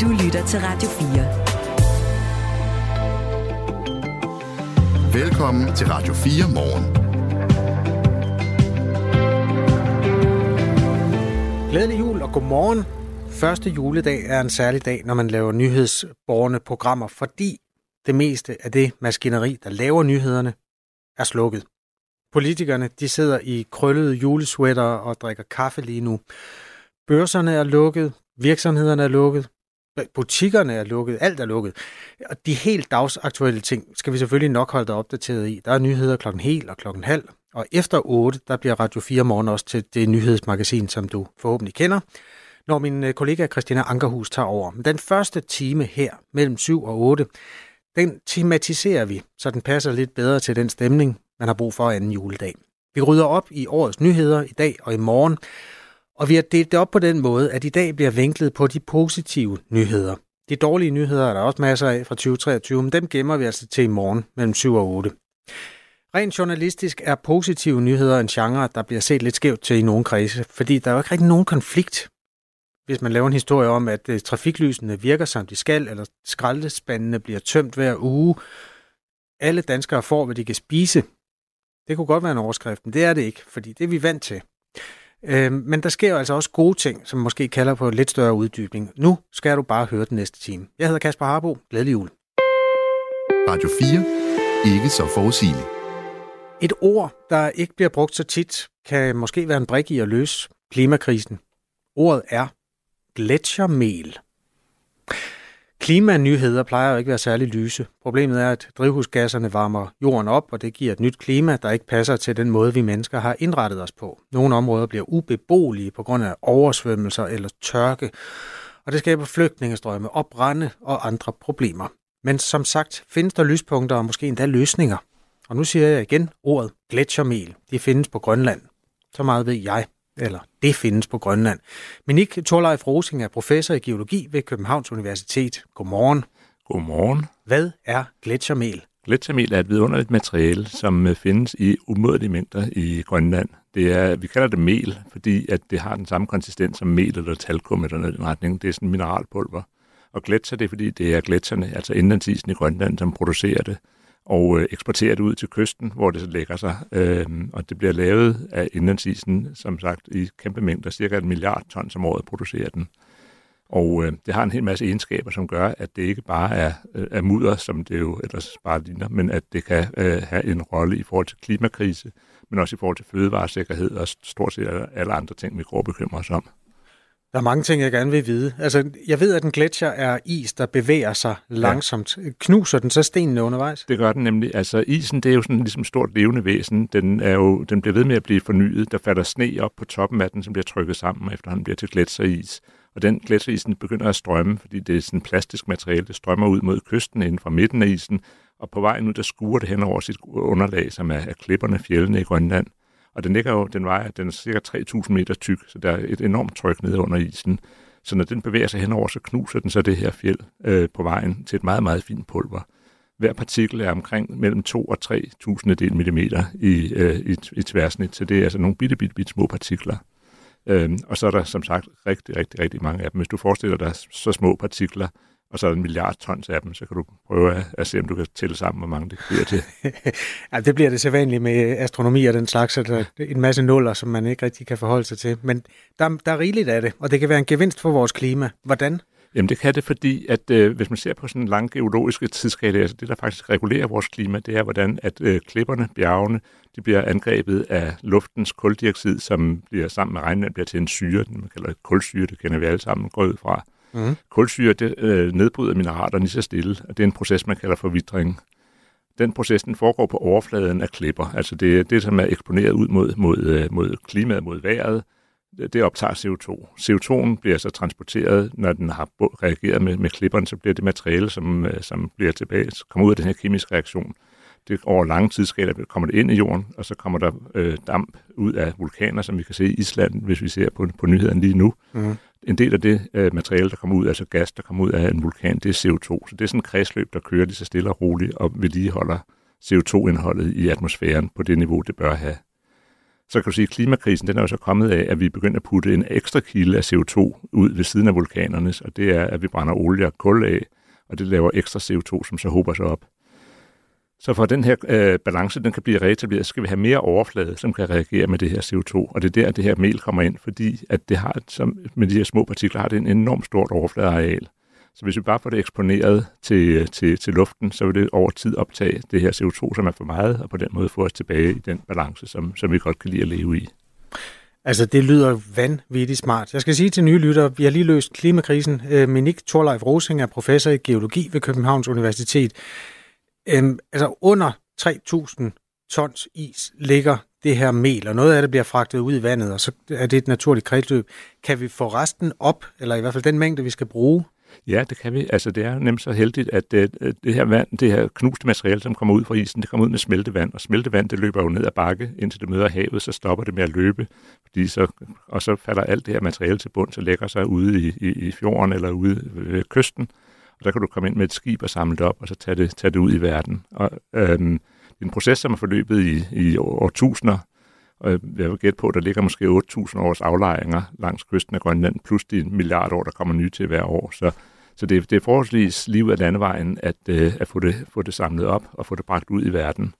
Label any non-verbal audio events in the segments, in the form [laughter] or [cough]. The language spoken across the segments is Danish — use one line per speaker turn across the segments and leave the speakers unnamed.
Du lytter til Radio 4.
Velkommen til Radio 4 morgen.
Glædelig jul og godmorgen. Første juledag er en særlig dag, når man laver nyhedsborgerne programmer, fordi det meste af det maskineri, der laver nyhederne, er slukket. Politikerne de sidder i krøllede julesweater og drikker kaffe lige nu. Børserne er lukket, virksomhederne er lukket, butikkerne er lukket, alt er lukket. Og de helt dagsaktuelle ting skal vi selvfølgelig nok holde dig opdateret i. Der er nyheder klokken hel og klokken halv, og efter 8, der bliver Radio 4 morgen også til det nyhedsmagasin, som du forhåbentlig kender, når min øh, kollega Christina Ankerhus tager over. Men den første time her, mellem 7 og 8, den tematiserer vi, så den passer lidt bedre til den stemning, man har brug for anden juledag. Vi rydder op i årets nyheder i dag og i morgen, og vi har delt det op på den måde, at i dag bliver vinklet på de positive nyheder. De dårlige nyheder er der også masser af fra 2023, men dem gemmer vi altså til i morgen mellem 7 og 8. Rent journalistisk er positive nyheder en genre, der bliver set lidt skævt til i nogle kredse, fordi der er jo ikke rigtig nogen konflikt, hvis man laver en historie om, at øh, trafiklysene virker som de skal, eller skraldespandene bliver tømt hver uge. Alle danskere får, hvad de kan spise. Det kunne godt være en overskrift, men det er det ikke, fordi det er vi vant til. Uh, men der sker jo altså også gode ting, som måske kalder på lidt større uddybning. Nu skal du bare høre den næste time. Jeg hedder Kasper Harbo. Glædelig jul.
Radio 4. Ikke så forudsigeligt.
Et ord, der ikke bliver brugt så tit, kan måske være en brik i at løse klimakrisen. Ordet er gletsjermel. Klimanyheder plejer jo ikke at være særlig lyse. Problemet er, at drivhusgasserne varmer jorden op, og det giver et nyt klima, der ikke passer til den måde, vi mennesker har indrettet os på. Nogle områder bliver ubeboelige på grund af oversvømmelser eller tørke, og det skaber flygtningestrømme, opbrænde og andre problemer. Men som sagt findes der lyspunkter og måske endda løsninger. Og nu siger jeg igen ordet gletsjermel. De findes på Grønland. Så meget ved jeg eller det findes på Grønland. Menik Torleif Rosing er professor i geologi ved Københavns Universitet. Godmorgen.
Godmorgen.
Hvad er gletsjermel?
Gletsjermel er et vidunderligt materiale, som øh, findes i umådelige mængder i Grønland. Det er, vi kalder det mel, fordi at det har den samme konsistens som mel eller talkum eller noget i den retning. Det er sådan mineralpulver. Og gletsjer, det er fordi, det er gletsjerne, altså indlandsisen i Grønland, som producerer det og øh, eksporterer det ud til kysten, hvor det så lægger sig. Øh, og det bliver lavet af indlandsisen, som sagt, i kæmpe mængder. Cirka en milliard tons om året producerer den. Og øh, det har en hel masse egenskaber, som gør, at det ikke bare er, øh, er mudder, som det jo ellers bare ligner, men at det kan øh, have en rolle i forhold til klimakrise, men også i forhold til fødevaresikkerhed og stort set alle andre ting, vi går og bekymrer os om.
Der er mange ting, jeg gerne vil vide. Altså, jeg ved, at en gletsjer er is, der bevæger sig langsomt. Ja. Knuser den så stenene undervejs?
Det gør den nemlig. Altså, isen, det er jo sådan ligesom stort levende væsen. Den, er jo, den bliver ved med at blive fornyet. Der falder sne op på toppen af den, som bliver trykket sammen, efter den bliver til gletsjeris. Og den gletsjerisen begynder at strømme, fordi det er sådan plastisk materiale. Det strømmer ud mod kysten inden fra midten af isen, og på vejen ud, der skuer det hen over sit underlag, som er, er klipperne, fjellene i Grønland. Og den ligger jo, den vejer, den er cirka 3.000 meter tyk, så der er et enormt tryk nede under isen. Så når den bevæger sig henover, så knuser den så det her fjeld øh, på vejen til et meget, meget fint pulver. Hver partikel er omkring mellem 2 og 3.000 del millimeter i, øh, i, i tværsnit, så det er altså nogle bitte, bitte, bitte små partikler. Øhm, og så er der som sagt rigtig, rigtig, rigtig mange af dem. Hvis du forestiller dig så små partikler, og så er en milliard tons af dem, så kan du prøve at, at se, om du kan tælle sammen, hvor mange det bliver til. [laughs]
ja, det bliver det sædvanligt med astronomi og den slags, at der er en masse nuller, som man ikke rigtig kan forholde sig til. Men der, der er rigeligt af det, og det kan være en gevinst for vores klima. Hvordan?
Jamen det kan det, fordi at øh, hvis man ser på sådan en lang geologiske tidsskala, altså det, der faktisk regulerer vores klima, det er, hvordan at øh, klipperne, bjergene, de bliver angrebet af luftens koldioxid, som bliver sammen med regnvand bliver til en syre, den man kalder kulsyre, det kender vi alle sammen, går ud fra. Mm. Kulsyre det, øh, nedbryder mineraler lige så stille, og det er en proces, man kalder for vidring. Den proces den foregår på overfladen af klipper, altså det, det som er eksponeret ud mod, mod, øh, mod klimaet, mod vejret, det optager CO2. CO2'en bliver så transporteret, når den har reageret med, med klipperne, så bliver det materiale, som, øh, som bliver tilbage, kommer ud af den her kemiske reaktion, det over lange tidsskaler kommer det ind i jorden, og så kommer der øh, damp ud af vulkaner, som vi kan se i Island, hvis vi ser på, på nyhederne lige nu. Mm. En del af det øh, materiale, der kommer ud, altså gas, der kommer ud af en vulkan, det er CO2. Så det er sådan en kredsløb, der kører lige så stille og roligt og vedligeholder CO2-indholdet i atmosfæren på det niveau, det bør have. Så kan du sige, at klimakrisen den er jo så kommet af, at vi begynder at putte en ekstra kilde af CO2 ud ved siden af vulkanernes, og det er, at vi brænder olie og kul af, og det laver ekstra CO2, som så hober sig op. Så for at den her øh, balance den kan blive reetableret, skal vi have mere overflade, som kan reagere med det her CO2. Og det er der, det her mel kommer ind, fordi at det har, som med de her små partikler har det en enormt stort overfladeareal. Så hvis vi bare får det eksponeret til, til, til luften, så vil det over tid optage det her CO2, som er for meget, og på den måde få os tilbage i den balance, som, som vi godt kan lide at leve i.
Altså, det lyder vanvittigt smart. Jeg skal sige til nye lyttere, vi har lige løst klimakrisen. Øh, Minik Thorleif Rosing er professor i geologi ved Københavns Universitet. Øhm, altså, under 3.000 tons is ligger det her mel, og noget af det bliver fragtet ud i vandet, og så er det et naturligt kredsløb. Kan vi få resten op, eller i hvert fald den mængde, vi skal bruge,
Ja, det kan vi. Altså, det er nemt så heldigt, at det, det her vand, det her knuste materiale, som kommer ud fra isen, det kommer ud med smeltevand, og smeltevand, det løber jo ned ad bakke, indtil det møder havet, så stopper det med at løbe, fordi så, og så falder alt det her materiale til bund, så lægger sig ude i, i, i fjorden eller ude ved kysten, og der kan du komme ind med et skib og samle det op, og så tage det, tage det ud i verden. Og, øhm, det er en proces, som er forløbet i, i årtusinder, og jeg vil gætte på, at der ligger måske 8.000 års aflejringer langs kysten af Grønland, plus de milliard år, der kommer nye til hver år. Så, så det, det er forholdsvis liv af landevejen at, øh, at få, det, få det samlet op og få det bragt ud i verden.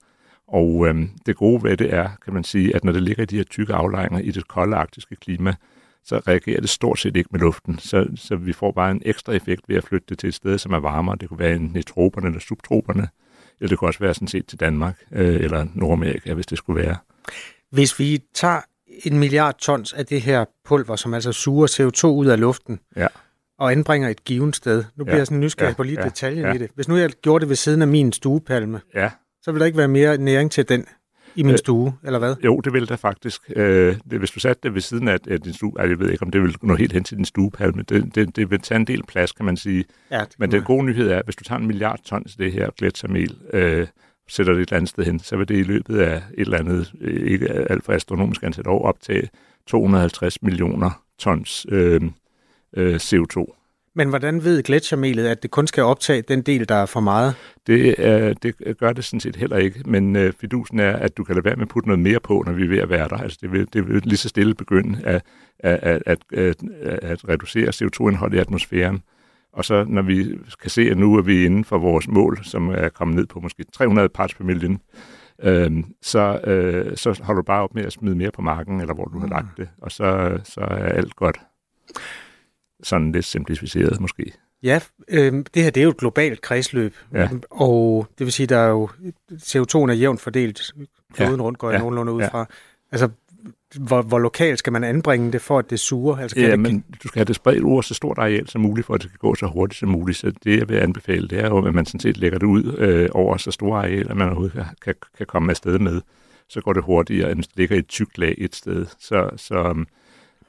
Og øhm, det gode ved det er, kan man sige, at når det ligger i de her tykke aflejringer i det kolde arktiske klima, så reagerer det stort set ikke med luften. Så, så vi får bare en ekstra effekt ved at flytte det til et sted, som er varmere. Det kunne være i troperne eller subtroperne, eller det kunne også være sådan set til Danmark øh, eller Nordamerika, hvis det skulle være.
Hvis vi tager en milliard tons af det her pulver, som altså suger CO2 ud af luften,
ja.
og anbringer et givet sted. Nu bliver ja. jeg sådan nysgerrig ja. på lige ja. detaljen ja. i det. Hvis nu jeg gjorde det ved siden af min stuepalme,
ja.
så vil der ikke være mere næring til den i min øh, stue, eller hvad?
Jo, det vil der faktisk. Øh, det, hvis du satte det ved siden af, af din stue, altså, jeg ved ikke, om det vil nå helt hen til din stuepalme, det, det, det vil tage en del plads, kan man sige. Ja, Men den gode nyhed er, at hvis du tager en milliard tons af det her gletsjermel, øh, sætter det et eller andet sted hen, så vil det i løbet af et eller andet, øh, ikke alt for astronomisk antal år, optage 250 millioner tons øh, øh, CO2.
Men hvordan ved gletsjermelet, at det kun skal optage den del, der er for meget?
Det, er, det gør det sådan set heller ikke, men øh, fidusen er, at du kan lade være med at putte noget mere på, når vi er ved at være der. Altså det vil, det vil lige så stille begynde at, at, at, at, at, at reducere CO2-indholdet i atmosfæren. Og så når vi kan se, at nu er vi inden for vores mål, som er kommet ned på måske 300 parts per million, øh, så, øh, så holder du bare op med at smide mere på marken, eller hvor du har lagt det, og så, så er alt godt. Sådan lidt simplificeret måske.
Ja, øh, det her det er jo et globalt kredsløb, ja. og det vil sige, der er jo CO2'en er jævnt fordelt, kloden ja. rundt går jeg ja. nogenlunde ud fra. Ja. Altså, hvor, hvor lokalt skal man anbringe det, for at det suger? Altså,
kan ja, det... men du skal have det spredt over så stort areal som muligt, for at det kan gå så hurtigt som muligt. Så det, jeg vil anbefale, det er jo, at man sådan set lægger det ud øh, over så store arealer, man overhovedet kan, kan, komme afsted med. Så går det hurtigere, end det ligger i et tykt lag et sted. Så, så, øhm,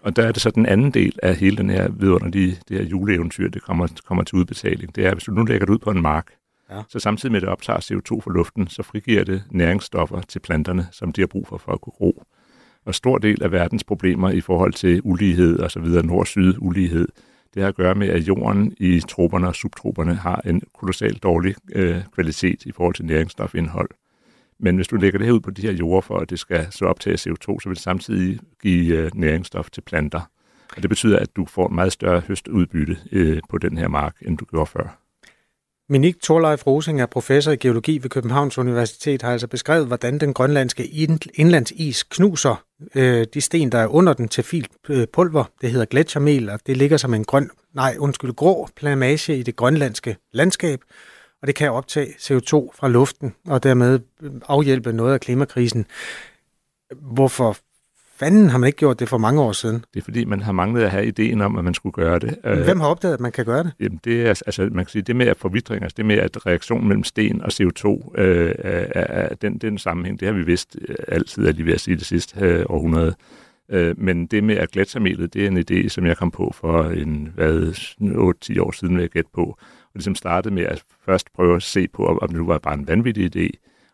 og der er det så den anden del af hele den her vidunderlige det her juleeventyr, det kommer, kommer til udbetaling. Det er, hvis du nu lægger det ud på en mark, ja. så samtidig med, at det optager CO2 fra luften, så frigiver det næringsstoffer til planterne, som de har brug for for at kunne gro. Og stor del af verdens problemer i forhold til ulighed og så videre, nord-syd ulighed, det har at gøre med, at jorden i troberne og subtroberne har en kolossalt dårlig øh, kvalitet i forhold til næringsstofindhold. Men hvis du lægger det her ud på de her jorder, for at det skal så optage CO2, så vil det samtidig give øh, næringsstof til planter. Og det betyder, at du får meget større høstudbytte øh, på den her mark, end du gjorde før.
Minik Thorleif Rosing er professor i geologi ved Københavns Universitet, har altså beskrevet, hvordan den grønlandske indlandsis knuser øh, de sten, der er under den til filt øh, pulver. Det hedder gletsjermel, og det ligger som en grøn, nej, undskyld, grå plamage i det grønlandske landskab, og det kan optage CO2 fra luften og dermed afhjælpe noget af klimakrisen. Hvorfor fanden har man ikke gjort det for mange år siden?
Det er fordi, man har manglet at have ideen om, at man skulle gøre det.
Hvem har opdaget, at man kan gøre det?
Jamen, det er, altså, man kan sige, det med at forvidring, altså det med, at reaktionen mellem sten og CO2 øh, er, er, den, den sammenhæng, det har vi vidst øh, altid, er lige ved at sige det sidste øh, århundrede. Øh, men det med at gletsjermelet, det er en idé, som jeg kom på for en, hvad, 8-10 år siden, vil jeg gætte på. Og ligesom startede med at først prøve at se på, om det nu var bare en vanvittig idé,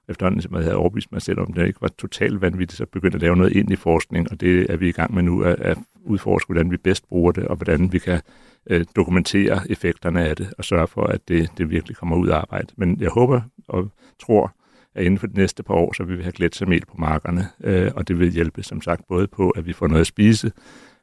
efterhånden, som jeg havde overbevist mig selv om, det ikke var totalt vanvittigt, så begyndte at lave noget ind i forskning, og det er vi i gang med nu, at, at udforske, hvordan vi bedst bruger det, og hvordan vi kan øh, dokumentere effekterne af det, og sørge for, at det, det virkelig kommer ud af arbejde. Men jeg håber og tror, at inden for de næste par år, så vil vi have gletsjermel på markerne, øh, og det vil hjælpe, som sagt, både på, at vi får noget at spise,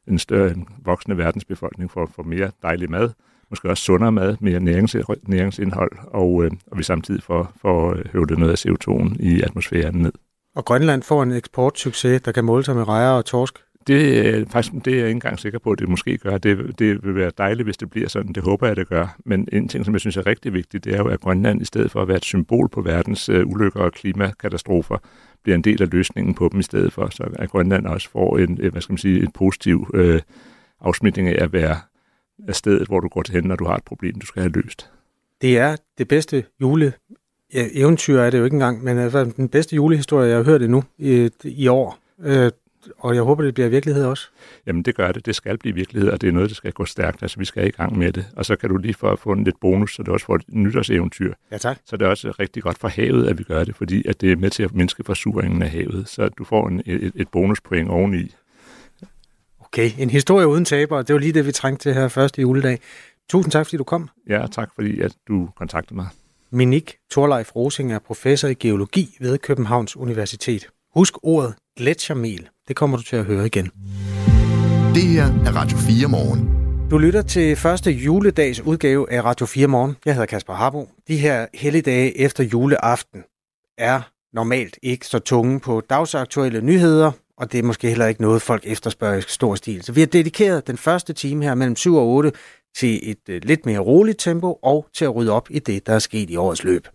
en større en voksende verdensbefolkning får, får mere dejlig mad, måske også sundere mad, mere nærings, næringsindhold, og, øh, og vi samtidig får, får høvlet noget af CO2'en i atmosfæren ned.
Og Grønland får en eksportsucces, der kan måle sig med rejer og torsk?
Det er faktisk det er jeg ikke engang sikker på, at det måske gør. Det, det vil være dejligt, hvis det bliver sådan. Det håber jeg, det gør. Men en ting, som jeg synes er rigtig vigtigt, det er jo, at Grønland i stedet for at være et symbol på verdens uh, ulykker og klimakatastrofer, bliver en del af løsningen på dem i stedet for, så at Grønland også får en, hvad skal man sige, en positiv uh, afsmitning af at være af stedet, hvor du går til hen, når du har et problem, du skal have løst.
Det er det bedste jule ja, eventyr er det jo ikke engang, men altså, den bedste julehistorie, jeg har hørt endnu i, i år. Øh, og jeg håber, det bliver virkelighed også.
Jamen det gør det. Det skal blive virkelighed, og det er noget, der skal gå stærkt. Altså vi skal i gang med det. Og så kan du lige få, få en lidt bonus, så det også får et nytårseventyr.
Ja tak.
Så det er også rigtig godt for havet, at vi gør det, fordi at det er med til at mindske forsuringen af havet. Så du får en, et, et bonuspoint oveni.
Okay, en historie uden taber. Det var lige det, vi trængte til her første juledag. Tusind tak, fordi du kom.
Ja, tak fordi at du kontaktede mig.
Minik Thorleif Rosing er professor i geologi ved Københavns Universitet. Husk ordet gletsjermel. Det kommer du til at høre igen.
Det her er Radio 4 morgen.
Du lytter til første juledags udgave af Radio 4 morgen. Jeg hedder Kasper Harbo. De her helligdage efter juleaften er normalt ikke så tunge på dagsaktuelle nyheder, og det er måske heller ikke noget, folk efterspørger i stor stil. Så vi har dedikeret den første time her mellem 7 og 8 til et øh, lidt mere roligt tempo og til at rydde op i det, der er sket i årets løb.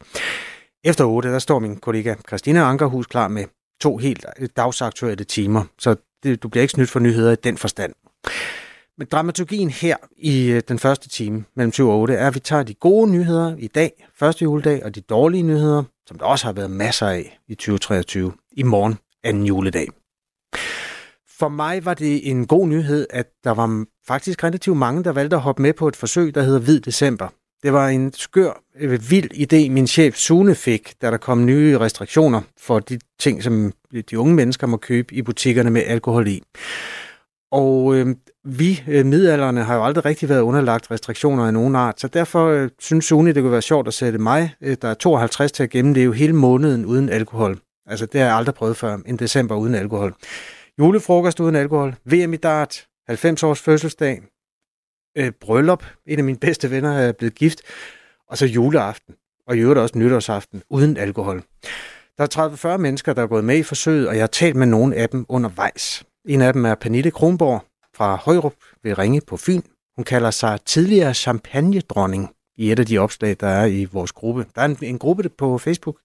Efter 8, der står min kollega Christina Ankerhus klar med to helt øh, dagsaktuelle timer, så det, du bliver ikke snydt for nyheder i den forstand. Men dramaturgien her i øh, den første time mellem 7 og 8 er, at vi tager de gode nyheder i dag, første juledag, og de dårlige nyheder, som der også har været masser af i 2023, i morgen anden juledag. For mig var det en god nyhed, at der var faktisk relativt mange, der valgte at hoppe med på et forsøg, der hedder Hvid December. Det var en skør, øh, vild idé, min chef Sune fik, da der kom nye restriktioner for de ting, som øh, de unge mennesker må købe i butikkerne med alkohol i. Og øh, vi øh, midalderne har jo aldrig rigtig været underlagt restriktioner af nogen art, så derfor øh, synes Sune, det kunne være sjovt at sætte mig, øh, der er 52 til at gennemleve hele måneden uden alkohol. Altså det har jeg aldrig prøvet før, en december uden alkohol. Julefrokost uden alkohol, VM i dart, 90 års fødselsdag, øh, bryllup, en af mine bedste venner er blevet gift, og så juleaften, og i øvrigt også nytårsaften, uden alkohol. Der er 30-40 mennesker, der er gået med i forsøget, og jeg har talt med nogle af dem undervejs. En af dem er Pernille Kronborg fra Højrup ved Ringe på Fyn. Hun kalder sig tidligere champagne-dronning i et af de opslag, der er i vores gruppe. Der er en, en gruppe på Facebook,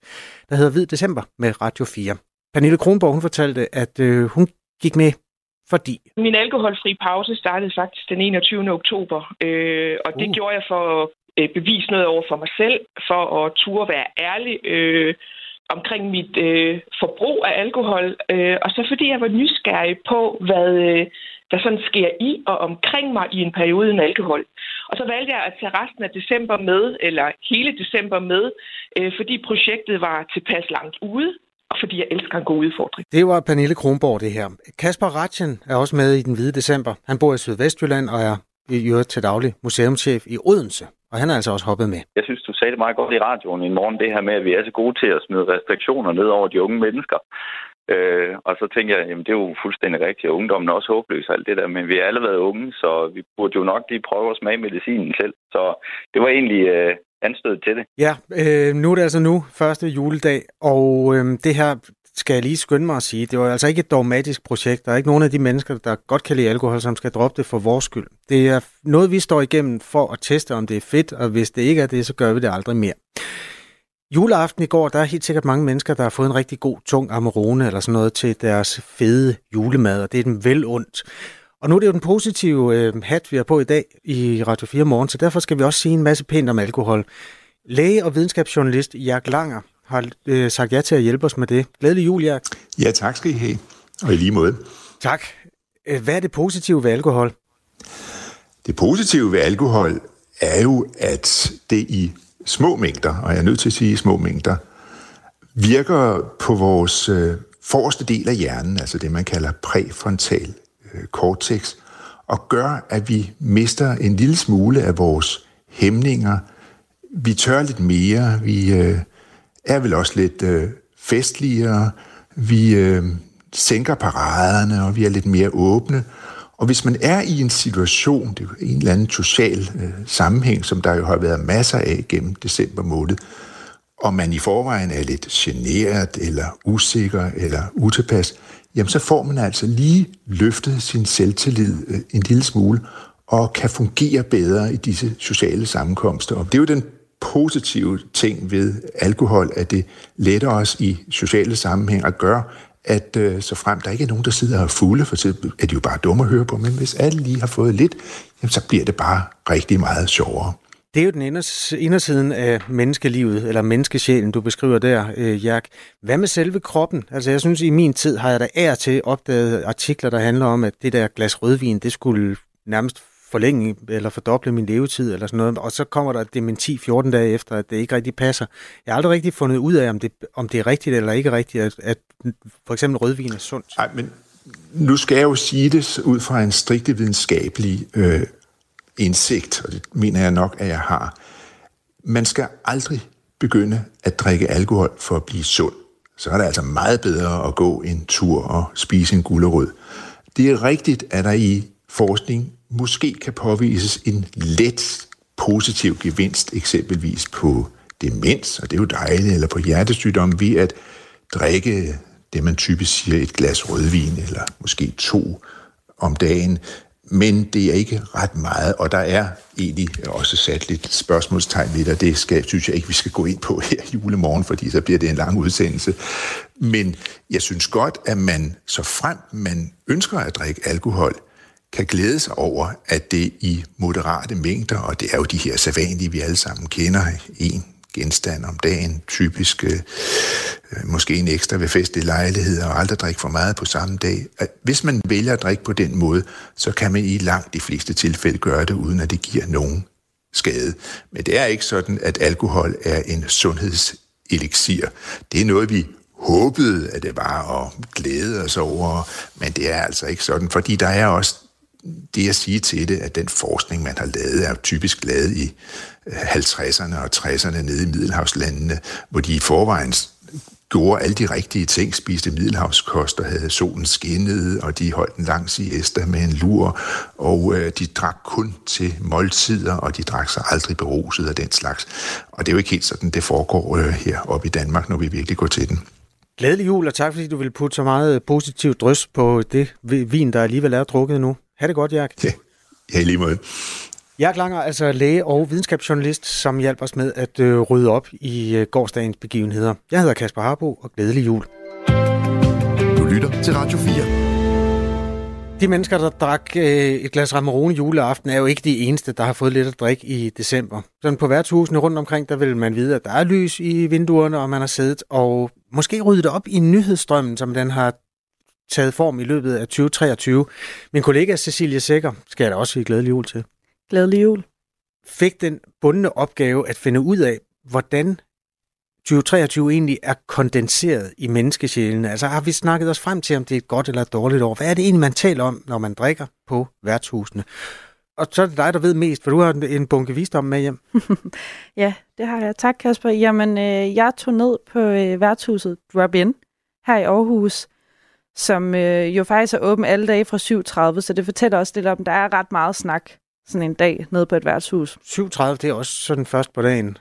der hedder Hvid December med Radio 4. Pernille Kronborg, hun fortalte, at øh, hun gik med fordi?
Min alkoholfri pause startede faktisk den 21. oktober, øh, og det uh. gjorde jeg for at øh, bevise noget over for mig selv, for at turde være ærlig øh, omkring mit øh, forbrug af alkohol, øh, og så fordi jeg var nysgerrig på, hvad øh, der sådan sker i og omkring mig i en periode uden alkohol. Og så valgte jeg at tage resten af december med, eller hele december med, øh, fordi projektet var tilpas langt ude, fordi jeg elsker en god udfordring.
Det var Pernille Kronborg, det her. Kasper Ratchen er også med i den hvide december. Han bor i Sydvestjylland og er i øvrigt til daglig museumschef i Odense. Og han er altså også hoppet med.
Jeg synes, du sagde det meget godt i radioen i morgen, det her med, at vi er så gode til at smide restriktioner ned over de unge mennesker. Øh, og så tænker jeg, jamen det er jo fuldstændig rigtigt, og ungdommen er også håbløs og alt det der, men vi er alle været unge, så vi burde jo nok lige prøve at smage medicinen selv. Så det var egentlig øh, anstød til det.
Ja, øh, nu er det altså nu, første juledag, og øh, det her skal jeg lige skynde mig at sige, det var altså ikke et dogmatisk projekt. Der er ikke nogen af de mennesker, der godt kan lide alkohol, som skal droppe det for vores skyld. Det er noget, vi står igennem for at teste, om det er fedt, og hvis det ikke er det, så gør vi det aldrig mere. Juleaften i går, der er helt sikkert mange mennesker, der har fået en rigtig god tung Amarone eller sådan noget til deres fede julemad, og det er dem vel ondt. Og nu er det jo den positive øh, hat, vi har på i dag i Radio 4 Morgen, så derfor skal vi også sige en masse pænt om alkohol. Læge og videnskabsjournalist Jørg Langer har øh, sagt ja til at hjælpe os med det. Glædelig jul, Jørg.
Ja, tak skal I have. Og i lige måde.
Tak. Øh, hvad er det positive ved alkohol?
Det positive ved alkohol er jo, at det i små mængder, og jeg er nødt til at sige små mængder, virker på vores øh, forreste del af hjernen, altså det man kalder præfrontal Øh, cortex, og gør, at vi mister en lille smule af vores hæmninger. Vi tør lidt mere, vi øh, er vel også lidt øh, festligere, vi øh, sænker paraderne, og vi er lidt mere åbne. Og hvis man er i en situation, det er en eller anden social øh, sammenhæng, som der jo har været masser af gennem december måned, og man i forvejen er lidt generet, eller usikker, eller utilpas, jamen så får man altså lige løftet sin selvtillid øh, en lille smule, og kan fungere bedre i disse sociale sammenkomster. Og det er jo den positive ting ved alkohol, at det letter os i sociale sammenhæng og gør, at øh, så frem der ikke er nogen, der sidder og fulde, for så er de jo bare dumme at høre på, men hvis alle lige har fået lidt, jamen, så bliver det bare rigtig meget sjovere.
Det er jo den indersiden af menneskelivet, eller menneskesjælen, du beskriver der, øh, Jack. Hvad med selve kroppen? Altså, jeg synes, i min tid har jeg da ær til opdaget artikler, der handler om, at det der glas rødvin, det skulle nærmest forlænge eller fordoble min levetid eller sådan noget, og så kommer der et dementi 14 dage efter, at det ikke rigtig passer. Jeg har aldrig rigtig fundet ud af, om det, om det er rigtigt eller ikke rigtigt, at, at for eksempel rødvin er sundt.
Nej, men nu skal jeg jo sige det ud fra en strikte videnskabelig øh, indsigt, og det mener jeg nok, at jeg har. Man skal aldrig begynde at drikke alkohol for at blive sund. Så er det altså meget bedre at gå en tur og spise en gulerod. Det er rigtigt, at der i forskning måske kan påvises en let positiv gevinst, eksempelvis på demens, og det er jo dejligt, eller på hjertesygdom, ved at drikke det, man typisk siger, et glas rødvin, eller måske to om dagen. Men det er ikke ret meget, og der er egentlig også sat lidt spørgsmålstegn ved det, og det skal, synes jeg ikke, vi skal gå ind på [laughs] her julemorgen, fordi så bliver det en lang udsendelse. Men jeg synes godt, at man, så frem man ønsker at drikke alkohol, kan glæde sig over, at det i moderate mængder, og det er jo de her sædvanlige, vi alle sammen kender, en genstand om dagen, typisk øh, øh, måske en ekstra ved festlige lejligheder, og aldrig drikke for meget på samme dag. Hvis man vælger at drikke på den måde, så kan man i langt de fleste tilfælde gøre det, uden at det giver nogen skade. Men det er ikke sådan, at alkohol er en sundhedseliksir. Det er noget, vi håbede, at det var og glæde os over, men det er altså ikke sådan, fordi der er også det at sige til det, at den forskning, man har lavet, er typisk lavet i øh, 50'erne og 60'erne nede i Middelhavslandene, hvor de i forvejen gjorde alle de rigtige ting, spiste middelhavskost og havde solen skinnet, og de holdt en lang siesta med en lur, og øh, de drak kun til måltider, og de drak sig aldrig beruset af den slags. Og det er jo ikke helt sådan, det foregår øh, her oppe i Danmark, når vi virkelig går til den.
Glædelig jul, og tak fordi du vil putte så meget positivt drøs på det vin, der alligevel er drukket nu. Ha' det godt, Jack.
Ja, ja lige måde.
Jack Langer, altså læge og videnskabsjournalist, som hjælper os med at øh, rydde op i øh, gårdsdagens begivenheder. Jeg hedder Kasper Harbo, og glædelig jul.
Du lytter til Radio 4.
De mennesker, der drak øh, et glas Ramarone juleaften, er jo ikke de eneste, der har fået lidt at drikke i december. Sådan på værtshusene rundt omkring, der vil man vide, at der er lys i vinduerne, og man har siddet og måske ryddet op i nyhedsstrømmen, som den har taget form i løbet af 2023. Min kollega Cecilia Sækker skal jeg da også sige glædelig jul til.
Glædelig jul.
Fik den bundne opgave at finde ud af, hvordan 2023 egentlig er kondenseret i menneskesjælen. Altså har vi snakket os frem til, om det er et godt eller et dårligt år? Hvad er det egentlig, man taler om, når man drikker på værtshusene? Og så er det dig, der ved mest, for du har en bunke visdom med hjem. [laughs]
ja, det har jeg. Tak, Kasper. Jamen, øh, jeg tog ned på øh, værtshuset Drop In her i Aarhus, som øh, jo faktisk er åben alle dage fra 7.30, så det fortæller også lidt om, der er ret meget snak sådan en dag nede på et værtshus.
7.30, det er også sådan først på dagen.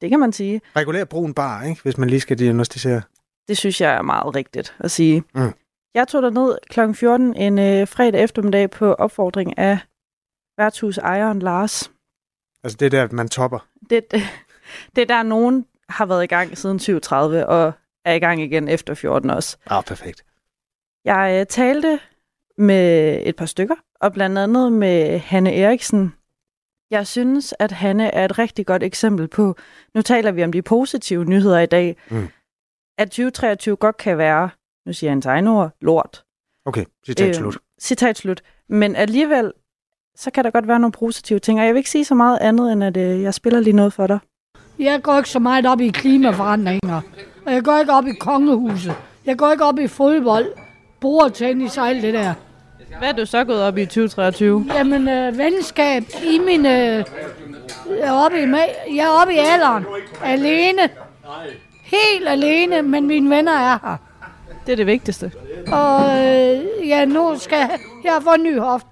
Det kan man sige.
Regulær brun bar, ikke? hvis man lige skal diagnostisere.
Det synes jeg er meget rigtigt at sige. Mm. Jeg tog der ned kl. 14 en øh, fredag eftermiddag på opfordring af værtshus ejeren Lars.
Altså det er der, man topper?
Det, [laughs] det, er der, nogen har været i gang siden 7.30 og er i gang igen efter 14 også.
Ah, perfekt.
Jeg øh, talte med et par stykker, og blandt andet med Hanne Eriksen. Jeg synes, at Hanne er et rigtig godt eksempel på, nu taler vi om de positive nyheder i dag, mm. at 2023 godt kan være, nu siger jeg en tegnord, lort.
Okay, citat øh, slut.
Citat slut. Men alligevel, så kan der godt være nogle positive ting, og jeg vil ikke sige så meget andet, end at øh, jeg spiller lige noget for dig.
Jeg går ikke så meget op i klimaforandringer, og jeg går ikke op i kongehuset. Jeg går ikke op i fodbold bordtennis og alt det der.
Hvad er du så gået op i 2023?
Jamen, øh, venskab i min... Øh, jeg, er oppe i, jeg er oppe i alderen. Alene. helt alene, men mine venner er her.
Det er det vigtigste.
Og øh, ja, nu skal jeg, fået en ny hoft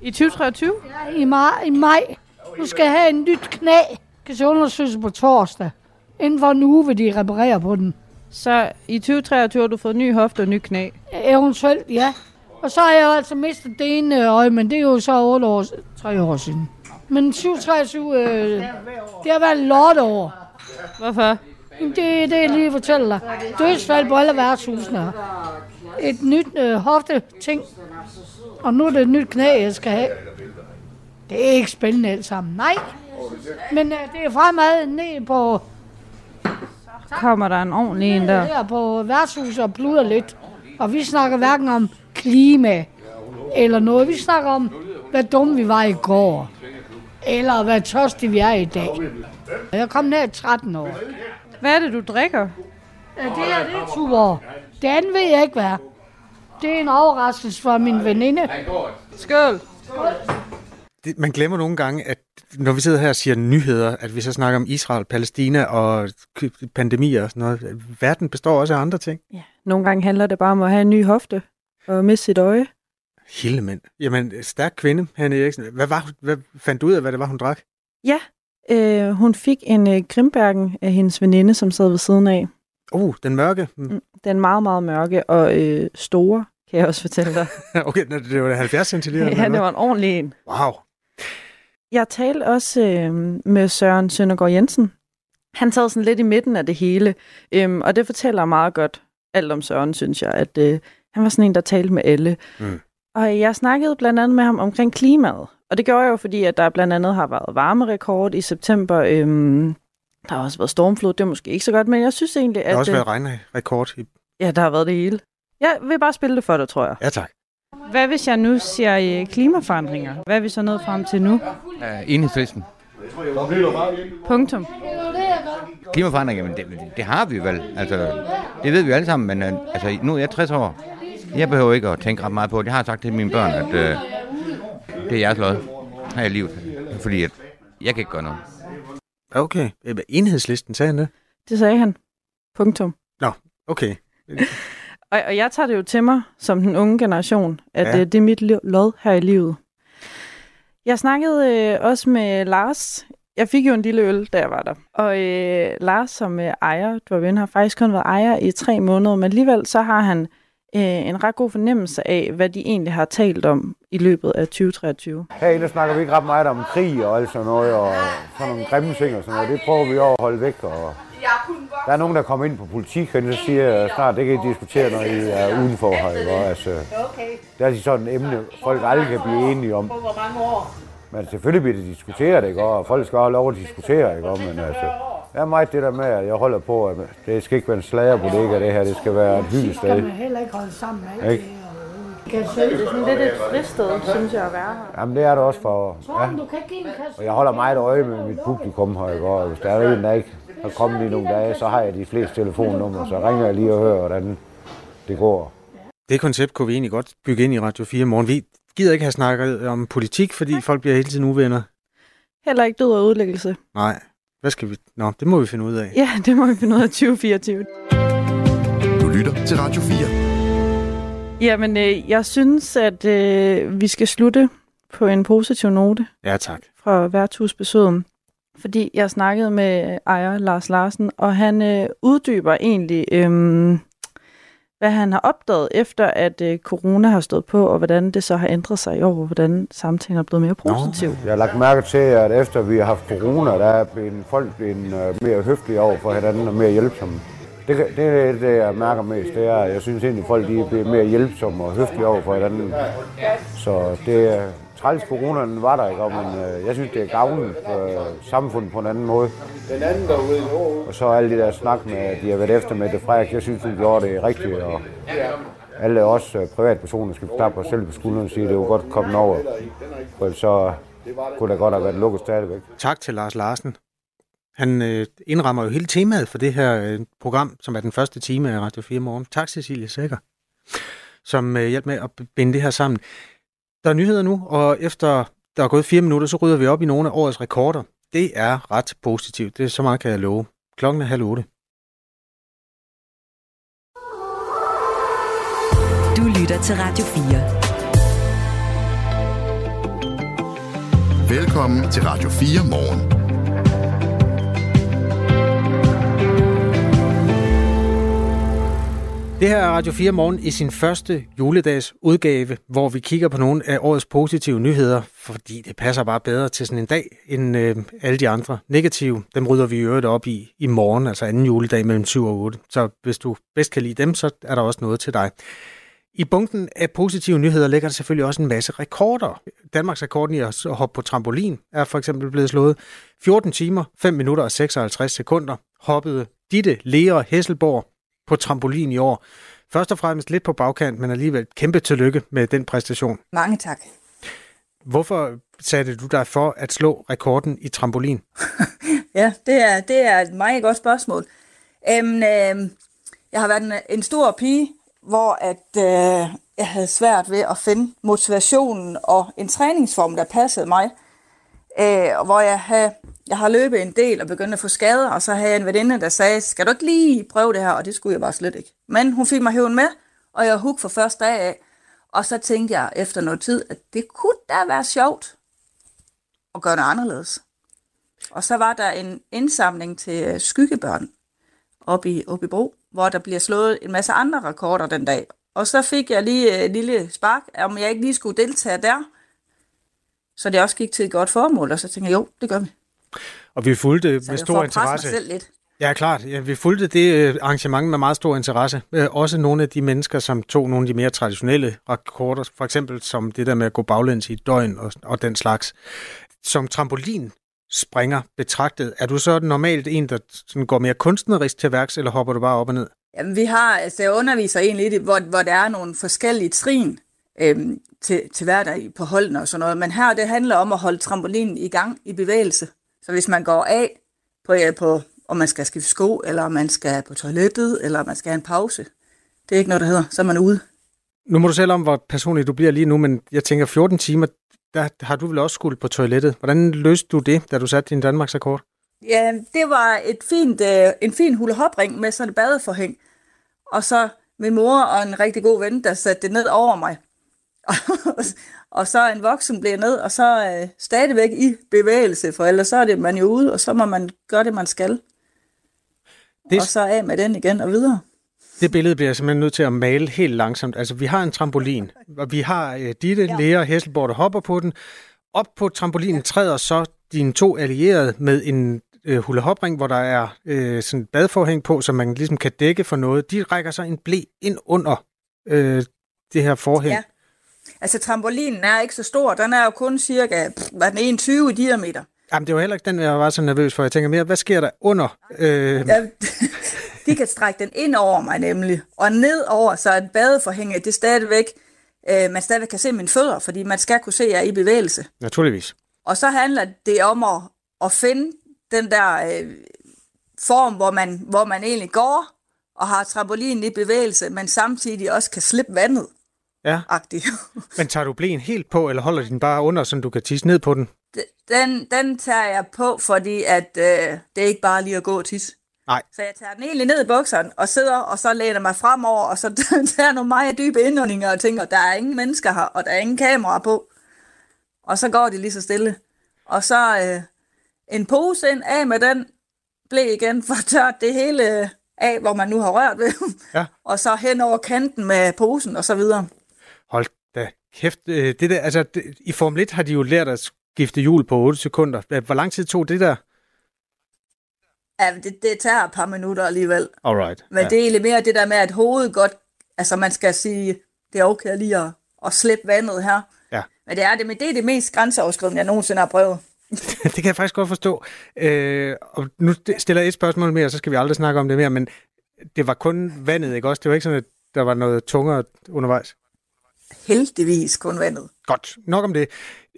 I 2023?
ja, i, maj, i maj. Nu skal jeg have en nyt knæ. Skal se undersøgelse på torsdag. Inden for en uge vil de reparere på den.
Så i 2023 har du fået ny hofte og ny knæ.
Eventuelt, ja. Og så har jeg jo altså mistet det ene øje, men det er jo så 8 år, 3 år siden. Men 2023, øh, det har været lort over.
Hvorfor?
Det er det, jeg lige fortæller dig. Dødsfald på alle værtshusene. Et nyt øh, hofte-ting. Og nu er det et nyt knæ, jeg skal have. Det er ikke spændende alt sammen. Nej. Men øh, det er fremad ned på,
Kommer der en ordentlig en der?
her på værtshuset og pluder lidt. Og vi snakker hverken om klima eller noget. Vi snakker om, hvad dumme vi var i går. Eller hvad tørstige vi er i dag. Jeg kom ned i 13 år.
Hvad er det, du drikker?
Ja, det her, det er Tuborg. Det andet ved jeg ikke, hvad. Det er en overraskelse fra min veninde.
Skål!
Det, man glemmer nogle gange, at når vi sidder her og siger nyheder, at vi så snakker om Israel, Palæstina og pandemier og sådan noget. Verden består også af andre ting.
Ja. Nogle gange handler det bare om at have en ny hofte og miste sit øje.
Hildemand. Jamen, stærk kvinde, Hanne Eriksen. Hvad, var, hvad fandt du ud af, hvad det var, hun drak?
Ja, øh, hun fik en øh, Grimbergen af hendes veninde, som sad ved siden af.
Uh, den mørke. Mm.
Mm, Den meget, meget mørke og øh, store, kan jeg også fortælle dig. [laughs]
Okay, det var 70 centiliter. [laughs]
ja, det var en ordentlig en.
Wow.
Jeg talte også øh, med Søren Søndergaard Jensen. Han sad sådan lidt i midten af det hele, øhm, og det fortæller meget godt alt om Søren, synes jeg, at øh, han var sådan en, der talte med alle.
Mm.
Og jeg snakkede blandt andet med ham omkring klimaet, og det gjorde jeg jo, fordi at der blandt andet har været varmerekord i september. Øhm, der har også været stormflod, det er måske ikke så godt, men jeg synes egentlig,
Der
at...
har også
øh,
været regnrekord. I...
Ja, der har været det hele. Jeg vil bare spille det for dig, tror jeg.
Ja, tak.
Hvad hvis jeg nu siger øh, klimaforandringer? Hvad er vi så nået frem til nu?
Uh, enhedslisten.
Punktum.
Klimaforandringer, men det, det har vi vel. Altså, det ved vi alle sammen, men uh, altså, nu er jeg 60 år. Jeg behøver ikke at tænke ret meget på det. Jeg har sagt til mine børn, at uh, det er jeres lod her i livet. Fordi at jeg kan ikke gøre noget.
Okay. Øh, Enhedslisten, sagde han det?
Det sagde han. Punktum.
Okay.
Og, og jeg tager det jo til mig, som den unge generation, at
Ja.
ja. det er mit lod her i livet. Jeg snakkede øh, også med Lars. Jeg fik jo en lille øl, da jeg var der. Og øh, Lars, som øh, ejer, du ven, har faktisk kun været ejer i tre måneder, men alligevel så har han øh, en ret god fornemmelse af, hvad de egentlig har talt om i løbet af 2023.
Herinde snakker vi ikke ret meget om krig og alt sådan noget, og sådan nogle grimme ting og sådan noget. Det prøver vi over at holde væk. Og der er nogen, der kommer ind på politik, og så siger snart, det kan I diskutere, når I er udenfor her. Ikke? Og Altså, det er altså sådan et emne, folk aldrig kan blive enige om. Men selvfølgelig bliver det diskuteret, ikke? og folk skal have lov at diskutere. Ikke? Men altså, det er meget det der med, at jeg holder på, at det skal ikke være en slagerbodega, det her. Det skal være et hyggeligt
Skal man
sted.
heller ikke holde sammen med alt
Ikke?
det. Kan selv.
Det er sådan lidt et fristed, synes jeg, at være her.
Jamen, det er det også for... Ja.
Kan.
Og jeg holder meget øje med mit publikum her, ikke? og hvis der er en, der ikke har kommet i nogle dage, så har jeg de fleste telefonnumre, så ringer jeg lige og hører, hvordan det går.
Det koncept kunne vi egentlig godt bygge ind i Radio 4 i morgen. Vi gider ikke have snakket om politik, fordi folk bliver hele tiden uvenner.
Heller ikke død og udlæggelse.
Nej. Hvad skal vi... Nå, det må vi finde ud af.
Ja, det må vi finde ud af 2024.
Du lytter til Radio 4.
Jamen, øh, jeg synes, at øh, vi skal slutte på en positiv note.
Ja, tak.
fra værtshusbesøget, fordi jeg snakkede med ejer Lars Larsen, og han øh, uddyber egentlig, øh, hvad han har opdaget efter, at øh, corona har stået på, og hvordan det så har ændret sig i år, og hvordan samtalen er blevet mere positiv.
Jeg har lagt mærke til, at efter vi har haft corona, der er blevet folk blevet øh, mere høflige over for hinanden og mere hjælpsomme. Det, det er det, jeg mærker mest. Det er, at jeg synes egentlig, at folk de er blevet mere hjælpsomme og høflige over for hinanden. Så det træls coronaen var der ikke, og men øh, jeg synes, det er gavnet øh, samfundet på en anden måde. Og så alle de der snak med, at de har været efter med det Frederik, jeg synes, hun gjorde det rigtigt. Og alle os øh, privatpersoner skal klappe os selv på skulderen og sige, at det var godt kommet over. For så kunne det godt have været lukket stadigvæk.
Tak til Lars Larsen. Han øh, indrammer jo hele temaet for det her øh, program, som er den første time af Radio 4 morgen. Tak Cecilie Sækker, som øh, hjælper med at binde det her sammen. Der er nyheder nu, og efter der er gået fire minutter, så rydder vi op i nogle af årets rekorder. Det er ret positivt, det er så meget kan jeg love. Klokken er halv otte.
Du lytter til Radio
4. Velkommen til Radio 4 morgen.
Det her er Radio 4 Morgen i sin første juledags udgave, hvor vi kigger på nogle af årets positive nyheder, fordi det passer bare bedre til sådan en dag end øh, alle de andre negative. Dem rydder vi i øvrigt op i i morgen, altså anden juledag mellem 7 og 8. Så hvis du bedst kan lide dem, så er der også noget til dig. I bunken af positive nyheder ligger der selvfølgelig også en masse rekorder. Danmarks rekorden i at hoppe på trampolin er for eksempel blevet slået. 14 timer, 5 minutter og 56 sekunder hoppede Ditte Lea Hesselborg på trampolin i år. Først og fremmest lidt på bagkant, men alligevel kæmpe tillykke med den præstation.
Mange tak.
Hvorfor satte du dig for at slå rekorden i trampolin? [laughs]
ja, det er, det er et meget godt spørgsmål. Øhm, øh, jeg har været en, en stor pige, hvor at, øh, jeg havde svært ved at finde motivationen og en træningsform, der passede mig. Øh, hvor jeg, havde, jeg har løbet en del og begyndt at få skader, og så havde jeg en veninde, der sagde, skal du ikke lige prøve det her? Og det skulle jeg bare slet ikke. Men hun fik mig hæven med, og jeg hook for første dag af. Og så tænkte jeg efter noget tid, at det kunne da være sjovt at gøre noget anderledes. Og så var der en indsamling til øh, skyggebørn oppe i, oppe i Bro, hvor der bliver slået en masse andre rekorder den dag. Og så fik jeg lige et lille spark, om jeg ikke lige skulle deltage der. Så det også gik til et godt formål, og så tænkte jeg, jo, det gør vi.
Og vi fulgte med stor interesse.
Mig selv lidt.
Ja, klart. Ja, vi fulgte det øh, arrangement med meget stor interesse. Øh, også nogle af de mennesker, som tog nogle af de mere traditionelle rekorder, for eksempel som det der med at gå baglæns i døgn og, og den slags. Som trampolin springer betragtet, er du så normalt en, der sådan går mere kunstnerisk til værks, eller hopper du bare op og ned?
Jamen, vi har, altså jeg underviser egentlig hvor, hvor der er nogle forskellige trin øhm, til, til hverdag på holdene og sådan noget. Men her, det handler om at holde trampolinen i gang, i bevægelse. Så hvis man går af på, på om man skal skifte sko, eller om man skal på toilettet, eller om man skal have en pause, det er ikke noget, der hedder. Så er man ude.
Nu må du selv om, hvor personlig du bliver lige nu, men jeg tænker 14 timer, der har du vel også skulle på toilettet. Hvordan løste du det, da du satte din Danmarks rekord?
Ja, det var et fint, øh, en fin hulehopring med sådan et badeforhæng. Og så min mor og en rigtig god ven, der satte det ned over mig. [laughs] og så en voksen bliver ned, og så øh, stadigvæk i bevægelse, for ellers så er det man jo ude, og så må man gøre det, man skal. Det... Og så af med den igen og videre.
Det billede bliver jeg simpelthen nødt til at male helt langsomt. Altså, vi har en trampolin, [laughs] og vi har uh, Ditte, ja. Lea og Hesselborg, der hopper på den. Op på trampolinen træder så dine to allierede med en uh, hulehopring, hvor der er uh, sådan et badforhæng på, så man ligesom kan dække for noget. De rækker så en blæ ind under uh, det her forhæng. Ja.
Altså, trampolinen er ikke så stor. Den er jo kun cirka hvad den 21 i diameter.
Jamen, det var heller ikke den, jeg var så nervøs for. Jeg tænker mere, hvad sker der under? Øh...
Ja, [laughs] de kan strække den ind over mig nemlig, og ned over, så et badeforhænge, det er stadigvæk, øh, man stadigvæk kan se mine fødder, fordi man skal kunne se, at jeg er i bevægelse.
Naturligvis.
Og så handler det om at, at finde den der øh, form, hvor man, hvor man egentlig går, og har trampolinen i bevægelse, men samtidig også kan slippe vandet.
Ja. [laughs] men tager du blæen helt på, eller holder den bare under, så du kan tisse ned på den?
Den, den tager jeg på, fordi at, øh, det er ikke bare lige at gå og tisse.
Nej.
Så jeg tager den egentlig ned i bukserne og sidder, og så læner mig fremover, og så [laughs] tager nogle meget dybe indåndinger og tænker, der er ingen mennesker her, og der er ingen kamera på. Og så går det lige så stille. Og så øh, en pose ind, af med den, blev igen for tørt det hele af, hvor man nu har rørt ved.
Ja.
og så hen over kanten med posen, og så videre.
Hold da kæft. Øh, det der, altså, det, I Formel 1 har de jo lært at skifte hjul på 8 sekunder. Hvor lang tid tog det der?
Ja, det, det tager et par minutter alligevel.
Alright.
Men ja. det er egentlig mere det der med, at hovedet godt, altså man skal sige, det er okay lige at, at slippe vandet her.
Ja.
Men det er det, men det er det mest grænseoverskridende, jeg nogensinde har prøvet. [laughs]
det kan jeg faktisk godt forstå. Øh, og nu stiller jeg et spørgsmål mere, så skal vi aldrig snakke om det mere, men det var kun vandet, ikke også? Det var ikke sådan, at der var noget tungere undervejs?
Heldigvis kun vandet.
Godt, nok om det.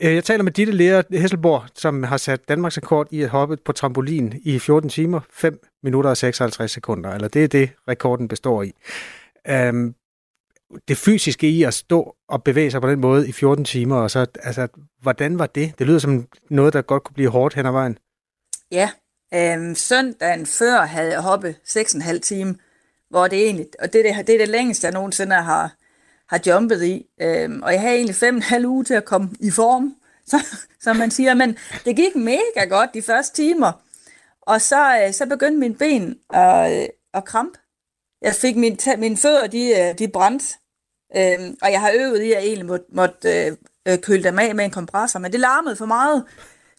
Øh, jeg taler med Ditte Lea Hesselborg, som har sat Danmarks rekord i at hoppe på trampolin i 14 timer, 5 minutter og 56 sekunder. Eller det er det, rekorden består i. Um, det fysiske i at stå og bevæge sig på den måde i 14 timer, og så, altså, hvordan var det? Det lyder som noget, der godt kunne blive hårdt hen ad vejen.
Ja, øhm, søndagen før havde jeg hoppet 6,5 timer, hvor det egentlig, og det, det, det er det længste, jeg nogensinde har, har jumpet i. Øhm, og jeg havde egentlig fem en halv uge til at komme i form, [laughs] så, som man siger. Men det gik mega godt de første timer. Og så, øh, så begyndte min ben at, øh, at krampe. Jeg fik min, mine fødder, de, øh, de brændte. Øhm, og jeg har øvet i, at jeg egentlig måtte, måtte øh, køle dem af med en kompressor, men det larmede for meget,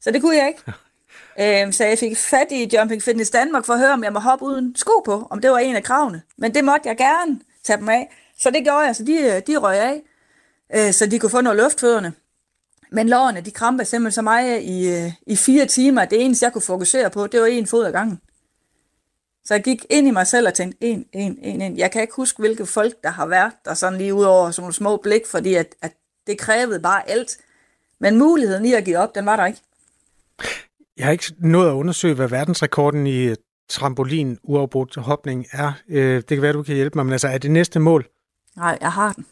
så det kunne jeg ikke. [laughs] øhm, så jeg fik fat i Jumping Fitness Danmark for at høre, om jeg må hoppe uden sko på, om det var en af kravene. Men det måtte jeg gerne tage dem af. Så det gjorde jeg, så de, øh, de røg af, øh, så de kunne få noget luftfødderne. Men lårene, de krampede simpelthen så meget øh, i, øh, i fire timer, det eneste, jeg kunne fokusere på, det var en fod ad gangen. Så jeg gik ind i mig selv og tænkte, en, en, en, en. Jeg kan ikke huske, hvilke folk, der har været der sådan lige ud over sådan nogle små blik, fordi at, at det krævede bare alt. Men muligheden i at give op, den var der ikke.
Jeg har ikke nået at undersøge, hvad verdensrekorden i trampolin uafbrudt hopning er. Øh, det kan være, du kan hjælpe mig, men altså, er det næste mål?
Nej, jeg har den.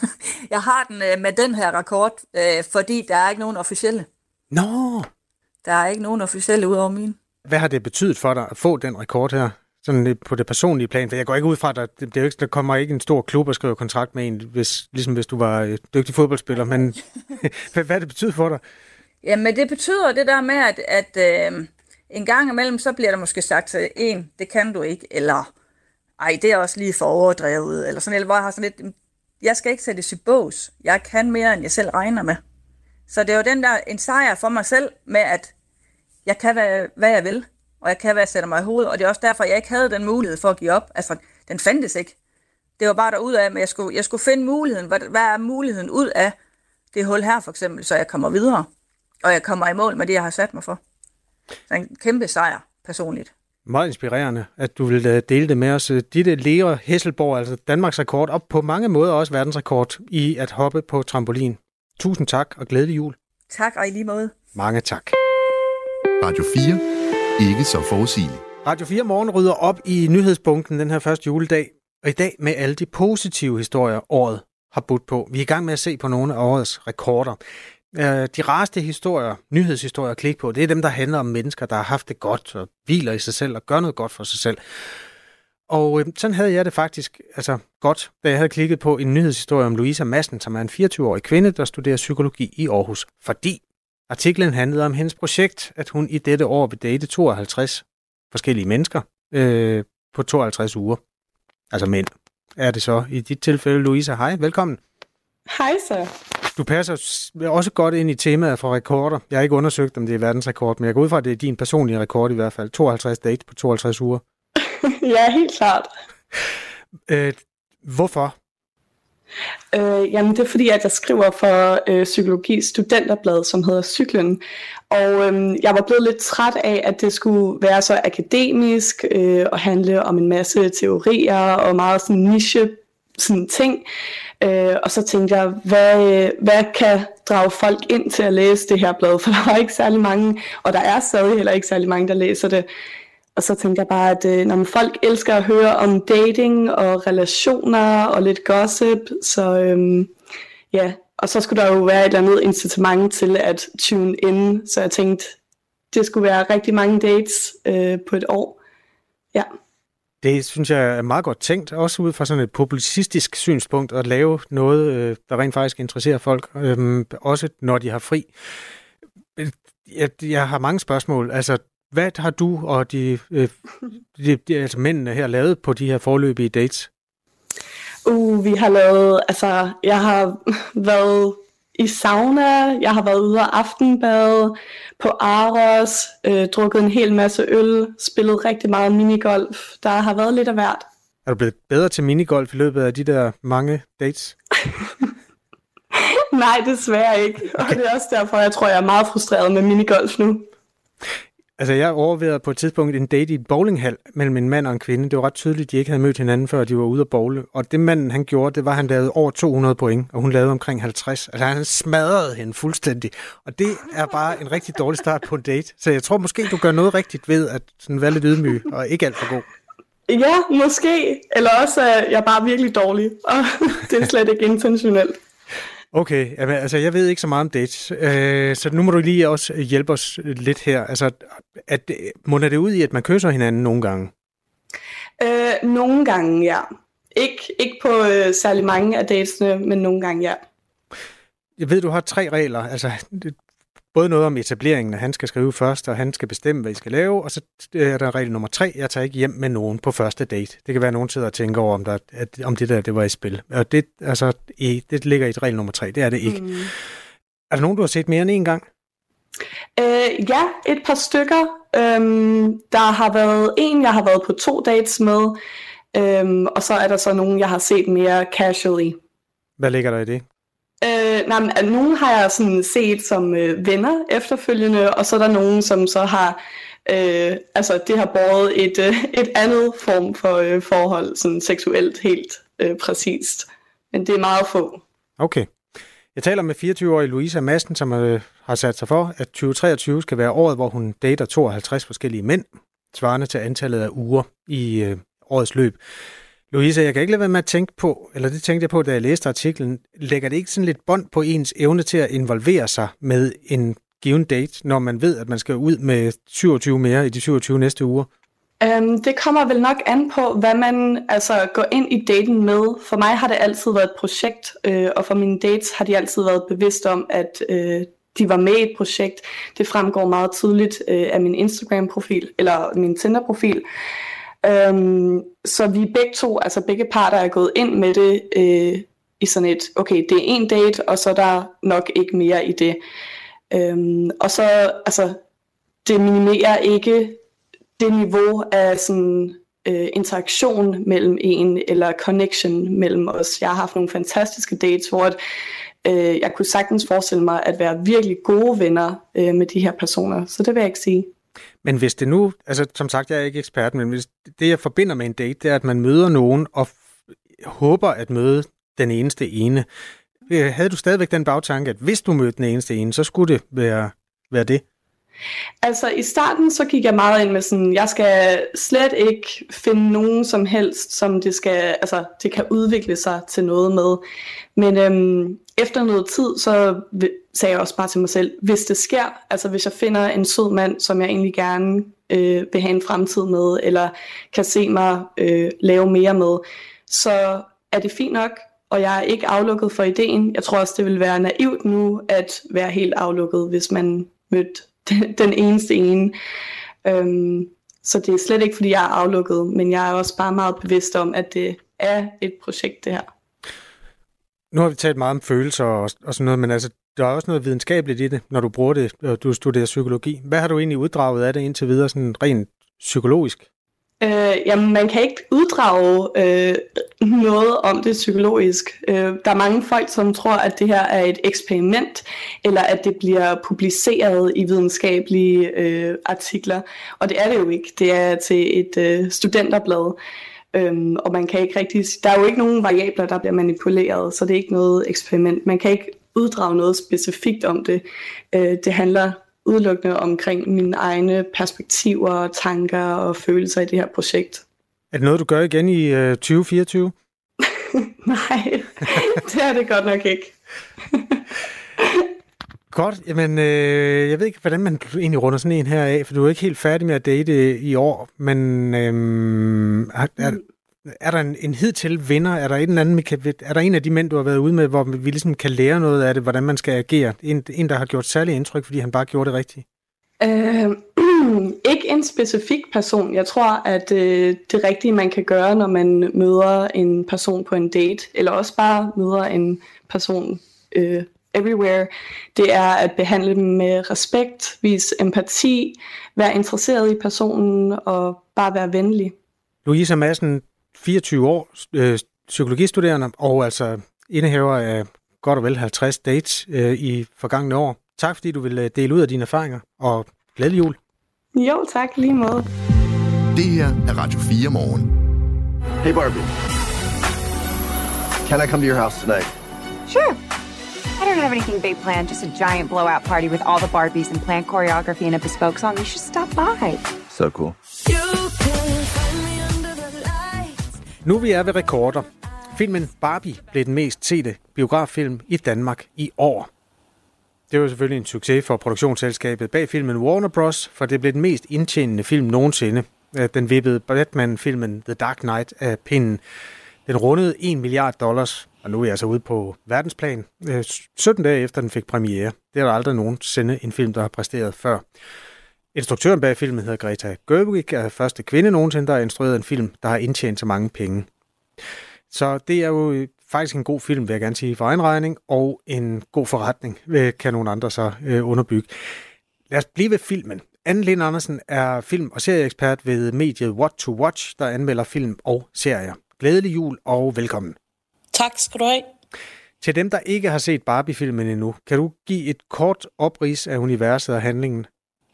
[laughs] jeg har den øh, med den her rekord, øh, fordi der er ikke nogen officielle.
Nå! No.
Der er ikke nogen officielle ud over min.
Hvad har det betydet for dig at få den rekord her? Sådan på det personlige plan, for jeg går ikke ud fra, at der, det er ikke, der kommer ikke en stor klub og skriver kontrakt med en, hvis, ligesom hvis du var et dygtig fodboldspiller, men [laughs] hvad, hvad det betyder for dig?
Jamen, det betyder det der med, at, at øh, en gang imellem, så bliver der måske sagt til en, det kan du ikke, eller ej, det er også lige for overdrevet, eller sådan, eller hvor jeg har sådan lidt, jeg skal ikke sætte i bås. Jeg kan mere, end jeg selv regner med. Så det er jo den der, en sejr for mig selv, med at jeg kan, hvad, hvad jeg vil, og jeg kan, hvad jeg sætter mig i hovedet, og det er også derfor, jeg ikke havde den mulighed for at give op. Altså, den fandtes ikke. Det var bare derud af, men jeg skulle, jeg skulle finde muligheden. Hvad, hvad er muligheden ud af det hul her, for eksempel, så jeg kommer videre, og jeg kommer i mål med det, jeg har sat mig for. Så en kæmpe sejr, personligt.
Meget inspirerende, at du vil øh, dele det med os. Ditte Lera Hesselborg, altså Danmarks rekord, og på mange måder også verdensrekord i at hoppe på trampolin. Tusind tak, og glædelig jul.
Tak, og i lige måde.
Mange tak.
Radio 4. Ikke så forudsigeligt.
Radio 4 Morgen rydder op i nyhedsbunken den her første juledag, og i dag med alle de positive historier, året har budt på. Vi er i gang med at se på nogle af årets rekorder. Øh, de rareste historier, nyhedshistorier at klikke på, det er dem, der handler om mennesker, der har haft det godt og hviler i sig selv og gør noget godt for sig selv. Og øh, sådan havde jeg det faktisk altså godt, da jeg havde klikket på en nyhedshistorie om Louisa Madsen, som er en 24-årig kvinde, der studerer psykologi i Aarhus. Fordi artiklen handlede om hendes projekt, at hun i dette år vil date 52 forskellige mennesker øh, på 52 uger. Altså mænd. Er det så i dit tilfælde, Louisa? Hej, velkommen.
Hej så.
Du passer også godt ind i temaet for rekorder. Jeg har ikke undersøgt, om det er verdensrekord, men jeg går ud fra, at det er din personlige rekord i hvert fald. 52 date på 52 uger. [laughs]
ja, helt klart.
Øh, hvorfor?
Øh, jamen, det er fordi, at jeg skriver for øh, Psykologi Studenterblad, som hedder Cyklen. Og øh, jeg var blevet lidt træt af, at det skulle være så akademisk øh, og handle om en masse teorier og meget sådan niche sådan ting. Øh, og så tænkte jeg, hvad, hvad kan drage folk ind til at læse det her blad? [laughs] For der var ikke særlig mange, og der er stadig heller ikke særlig mange, der læser det. Og så tænkte jeg bare, at øh, når folk elsker at høre om dating og relationer og lidt gossip, så øhm, ja, og så skulle der jo være et eller andet incitament til at tune in, så jeg tænkte, det skulle være rigtig mange dates øh, på et år. Ja.
Det synes jeg er meget godt tænkt, også ud fra sådan et publicistisk synspunkt, at lave noget, øh, der rent faktisk interesserer folk, øh, også når de har fri. Øh, jeg, jeg har mange spørgsmål. Altså, hvad har du og de, øh, de, de altså mændene her lavet på de her forløbige dates?
Uh, vi har lavet, altså, jeg har [laughs] været i sauna, jeg har været ude og aftenbade, på Aros, øh, drukket en hel masse øl, spillet rigtig meget minigolf. Der har været lidt af hvert.
Er du blevet bedre til minigolf i løbet af de der mange dates? [laughs]
Nej, desværre ikke. Og det er også derfor, jeg tror, jeg er meget frustreret med minigolf nu.
Altså, jeg overvejede på et tidspunkt en date i et bowlinghal mellem en mand og en kvinde. Det var ret tydeligt, at de ikke havde mødt hinanden, før de var ude at bowle. Og det manden, han gjorde, det var, at han lavede over 200 point, og hun lavede omkring 50. Altså, han smadrede hende fuldstændig. Og det er bare en rigtig dårlig start på en date. Så jeg tror måske, du gør noget rigtigt ved at sådan være lidt ydmyg og ikke alt for god.
Ja, måske. Eller også er jeg bare virkelig dårlig, og [laughs] det er slet ikke intentionelt.
Okay, altså jeg ved ikke så meget om dates, øh, så nu må du lige også hjælpe os lidt her. Altså, at, munder det ud i, at man kysser hinanden nogle gange?
Øh, nogle gange, ja. ikke, ikke på øh, særlig mange af datesne, men nogle gange ja.
Jeg ved, du har tre regler. Altså, både noget om etableringen, at han skal skrive først, og han skal bestemme, hvad I skal lave, og så er der regel nummer tre, jeg tager ikke hjem med nogen på første date. Det kan være, at nogen sidder og tænker over, om, der, at, om det der det var i spil. Og det, altså, i, det ligger i regel nummer tre, det er det ikke. Mm. Er der nogen, du har set mere end en gang?
Øh, ja, et par stykker. Øhm, der har været en, jeg har været på to dates med, øhm, og så er der så nogen, jeg har set mere casually.
Hvad ligger der i det?
Øh, nej, men, øh, nogen har jeg sådan set som øh, venner efterfølgende, og så er der nogen, som så har, øh, altså det har båret et, øh, et andet form for øh, forhold, sådan seksuelt helt øh, præcist. Men det er meget få.
Okay. Jeg taler med 24-årige Louisa Madsen, som øh, har sat sig for, at 2023 skal være året, hvor hun dater 52 forskellige mænd, svarende til antallet af uger i øh, årets løb. Louise, jeg kan ikke lade være med at tænke på, eller det tænkte jeg på, da jeg læste artiklen, lægger det ikke sådan lidt bånd på ens evne til at involvere sig med en given date, når man ved, at man skal ud med 27 mere i de 27 næste uger?
Um, det kommer vel nok an på, hvad man altså, går ind i daten med. For mig har det altid været et projekt, øh, og for mine dates har de altid været bevidst om, at øh, de var med i et projekt. Det fremgår meget tydeligt øh, af min Instagram-profil, eller min Tinder-profil. Øhm, så vi begge to, altså begge parter er gået ind med det øh, i sådan et, okay, det er en date, og så er der nok ikke mere i det. Øhm, og så, altså, det minimerer ikke det niveau af sådan øh, interaktion mellem en, eller connection mellem os. Jeg har haft nogle fantastiske dates, hvor at, øh, jeg kunne sagtens forestille mig at være virkelig gode venner øh, med de her personer. Så det vil jeg ikke sige.
Men hvis det nu, altså som sagt, jeg er ikke ekspert, men hvis det, jeg forbinder med en date, det er, at man møder nogen og håber at møde den eneste ene. Øh, havde du stadigvæk den bagtanke, at hvis du mødte den eneste ene, så skulle det være, være det?
Altså i starten så gik jeg meget ind med sådan, jeg skal slet ikke finde nogen som helst, som det skal, altså det kan udvikle sig til noget med. Men øhm, efter noget tid, så sagde jeg også bare til mig selv, hvis det sker, altså hvis jeg finder en sød mand, som jeg egentlig gerne øh, vil have en fremtid med, eller kan se mig øh, lave mere med, så er det fint nok, og jeg er ikke aflukket for ideen. Jeg tror også, det vil være naivt nu at være helt aflukket, hvis man mødte den, den eneste ene. Øhm, så det er slet ikke, fordi jeg er aflukket, men jeg er også bare meget bevidst om, at det er et projekt, det her.
Nu har vi talt meget om følelser og, og sådan noget, men altså, der er også noget videnskabeligt i det, når du bruger det, og du studerer psykologi. Hvad har du egentlig uddraget af det indtil videre, sådan rent psykologisk?
Øh, jamen, man kan ikke uddrage øh, noget om det psykologisk. Øh, der er mange folk, som tror, at det her er et eksperiment, eller at det bliver publiceret i videnskabelige øh, artikler. Og det er det jo ikke. Det er til et øh, studenterblad. Øhm, og man kan ikke rigtig, der er jo ikke nogen variabler, der bliver manipuleret, så det er ikke noget eksperiment. Man kan ikke uddrage noget specifikt om det. Øh, det handler udelukkende omkring mine egne perspektiver, tanker og følelser i det her projekt.
Er det noget, du gør igen i øh, 2024? [laughs]
Nej, det er det godt nok ikke. [laughs]
Godt, jamen øh, jeg ved ikke, hvordan man egentlig runder sådan en her af, for du er ikke helt færdig med at date i år, men øh, er, er, er der en, en hidtil vinder? Er der, en anden, kan, er der en af de mænd, du har været ude med, hvor vi ligesom kan lære noget af det, hvordan man skal agere? En, en der har gjort særlig indtryk, fordi han bare gjorde det rigtigt?
Øh, [clears throat] ikke en specifik person. Jeg tror, at øh, det rigtige, man kan gøre, når man møder en person på en date, eller også bare møder en person øh, everywhere, det er at behandle dem med respekt, vise empati, være interesseret i personen og bare være venlig.
Louisa Madsen, 24 år, øh, psykologistuderende og altså indehaver af godt og vel 50 dates øh, i forgangne år. Tak fordi du vil øh, dele ud af dine erfaringer, og glædelig jul.
Jo, tak lige måde.
Det her er Radio 4 morgen.
Hey Barbie. Can I come to your house tonight?
Sure. I don't have anything big planned, just a giant blowout party with all the Barbies and planned choreography and a bespoke song. You should stop by.
So cool.
Nu vi er ved rekorder. Filmen Barbie blev den mest sete biograffilm i Danmark i år. Det var selvfølgelig en succes for produktionsselskabet bag filmen Warner Bros., for det blev den mest indtjenende film nogensinde. Øh, den vippede Batman-filmen The Dark Knight af pinden. Den rundede 1 milliard dollars, og nu er jeg altså ude på verdensplan, øh, 17 dage efter den fik premiere. Det er der aldrig nogensinde en film, der har præsteret før. Instruktøren bag filmen hedder Greta Gerwig, er første kvinde nogensinde, der har instrueret en film, der har indtjent så mange penge. Så det er jo faktisk en god film, vil jeg gerne sige, for egen regning, og en god forretning, kan nogle andre så øh, underbygge. Lad os blive ved filmen. Anne Lind Andersen er film- og serieekspert ved mediet What to Watch, der anmelder film og serier. Glædelig jul og velkommen.
Tak skal du have.
Til dem, der ikke har set Barbie-filmen endnu, kan du give et kort oprids af universet og handlingen?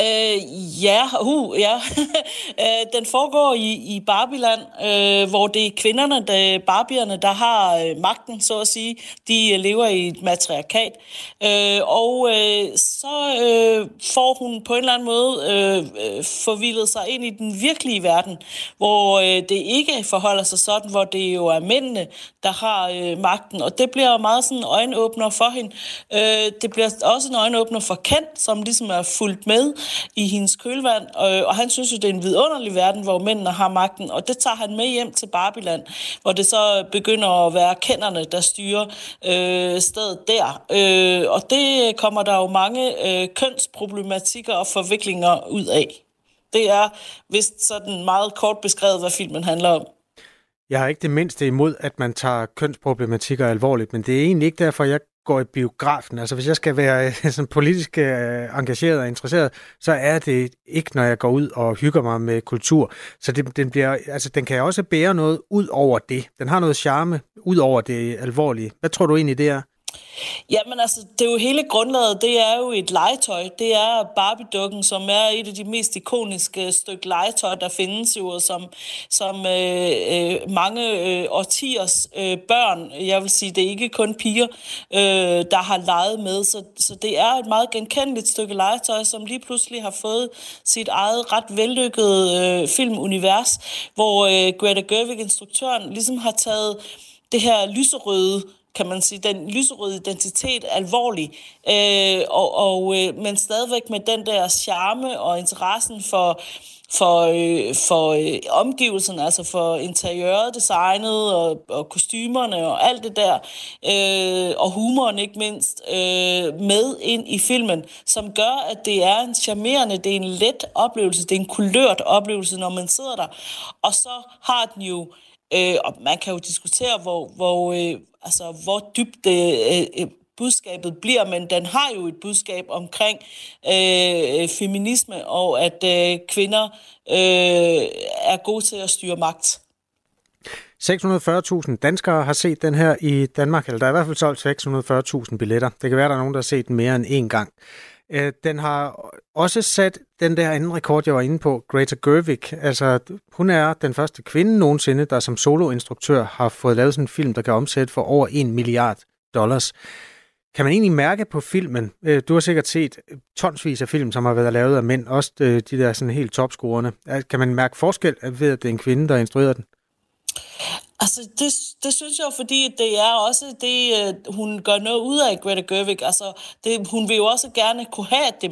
Øh, ja, uh, ja. [laughs] Øh, den foregår i, i Barbiland, øh, hvor det er kvinderne, der, Barbierne, der har øh, magten, så at sige. De øh, lever i et matriarkat. Øh, og øh, så øh, får hun på en eller anden måde øh, øh forvildet sig ind i den virkelige verden, hvor øh, det ikke forholder sig sådan, hvor det jo er mændene, der har øh, magten. Og det bliver meget sådan en øjenåbner for hende. Øh, det bliver også en øjenåbner for Kent, som ligesom er fuldt med i hendes kølvand, øh, og han synes jo, det er en vidunderlig verden, hvor mændene har magten, og det tager han med hjem til Barbiland, hvor det så begynder at være kenderne, der styrer øh, stedet der. Øh, og det kommer der jo mange øh, kønsproblematikker og forviklinger ud af. Det er vist sådan meget kort beskrevet, hvad filmen handler om.
Jeg har ikke det mindste imod, at man tager kønsproblematikker alvorligt, men det er egentlig ikke derfor, jeg går i biografen. Altså hvis jeg skal være øh, [laughs] sådan politisk øh, engageret og interesseret, så er det ikke, når jeg går ud og hygger mig med kultur. Så det, den, bliver, altså, den kan også bære noget ud over det. Den har noget charme ud over det alvorlige. Hvad tror du egentlig, det er?
Jamen altså, det er jo hele grundlaget, det er jo et legetøj. Det er Barbie-dukken, som er et af de mest ikoniske stykke legetøj, der findes jo, som, som øh, øh, mange øh, årtiers øh, børn, jeg vil sige, det er ikke kun piger, øh, der har leget med. Så, så det er et meget genkendeligt stykke legetøj, som lige pludselig har fået sit eget ret vellykket øh, filmunivers, hvor øh, Greta Gerwig, instruktøren, ligesom har taget det her lyserøde kan man sige, den lyserøde identitet alvorlig, øh, og, og, øh, men stadigvæk med den der charme og interessen for, for, øh, for øh, omgivelserne, altså for interiøret, designet og, og kostymerne og alt det der, øh, og humoren ikke mindst, øh, med ind i filmen, som gør, at det er en charmerende, det er en let oplevelse, det er en kulørt oplevelse, når man sidder der. Og så har den jo Øh, og man kan jo diskutere, hvor, hvor, øh, altså, hvor dybt øh, øh, budskabet bliver, men den har jo et budskab omkring øh, feminisme og at øh, kvinder øh, er gode til at styre magt.
640.000 danskere har set den her i Danmark, eller der er i hvert fald solgt 640.000 billetter. Det kan være, at der er nogen, der har set den mere end én gang. Øh, den har også sat den der anden rekord, jeg var inde på, Greta Gerwig. Altså, hun er den første kvinde nogensinde, der som soloinstruktør har fået lavet sådan en film, der kan omsætte for over 1 milliard dollars. Kan man egentlig mærke på filmen, øh, du har sikkert set tonsvis af film, som har været lavet af mænd, også øh, de der sådan helt topscorerne. Kan man mærke forskel ved, at det er en kvinde, der instruerer den?
Altså, det, det synes jeg jo, fordi det er også det, øh, hun gør noget ud af, Greta Gerwig. Altså, det, hun vil jo også gerne kunne have, at det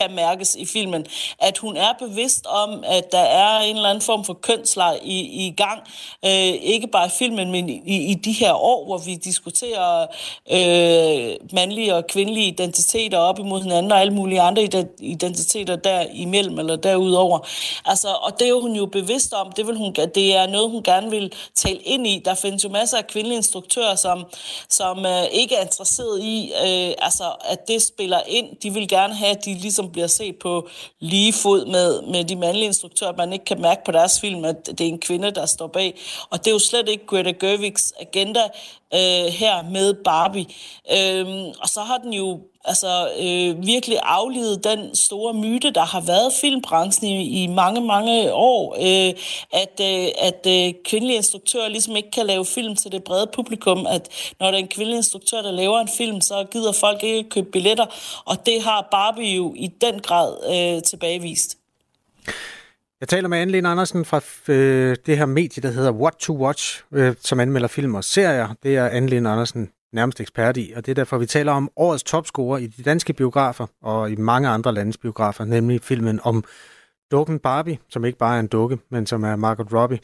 kan mærkes i filmen, at hun er bevidst om, at der er en eller anden form for kønsleg i, i gang. Øh, ikke bare i filmen, men i, i de her år, hvor vi diskuterer øh, mandlige og kvindelige identiteter op imod hinanden, og alle mulige andre identiteter derimellem eller derudover. Altså, og det er hun jo bevidst om. Det, vil hun, det er noget, hun gerne vil tale ind i. Der findes jo masser af kvindelige instruktører, som, som øh, ikke er interesseret i, øh, altså, at det spiller ind. De vil gerne have, at de ligesom bliver set på lige fod med, med de mandlige instruktører. Man ikke kan mærke på deres film, at det er en kvinde, der står bag. Og det er jo slet ikke Greta Gerwigs agenda øh, her med Barbie. Øh, og så har den jo altså øh, virkelig aflevet den store myte, der har været filmbranchen i, i mange, mange år, øh, at, øh, at øh, kvindelige instruktører ligesom ikke kan lave film til det brede publikum, at når der er en kvindelig instruktør, der laver en film, så gider folk ikke købe billetter, og det har Barbie jo i den grad øh, tilbagevist.
Jeg taler med Anne Andersen fra øh, det her medie, der hedder What to Watch, øh, som anmelder film og serier. Det er Anne Andersen nærmest ekspert i, og det er derfor, vi taler om årets topscorer i de danske biografer og i mange andre landes biografer, nemlig filmen om dukken Barbie, som ikke bare er en dukke, men som er Margot Robbie.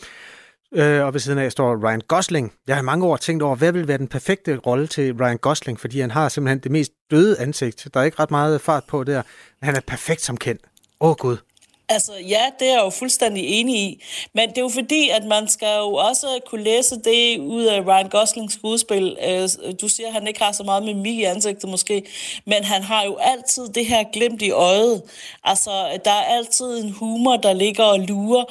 øh, og ved siden af står Ryan Gosling. Jeg har i mange år tænkt over, hvad vil være den perfekte rolle til Ryan Gosling, fordi han har simpelthen det mest døde ansigt. Der er ikke ret meget fart på der, men han er perfekt som kendt. Åh oh, gud.
Altså, ja, det er jeg jo fuldstændig enig i. Men det er jo fordi, at man skal jo også kunne læse det ud af Ryan Goslings skuespil. Øh, du siger, at han ikke har så meget mimik i ansigtet måske, men han har jo altid det her glimt i øjet. Altså, der er altid en humor, der ligger og lurer,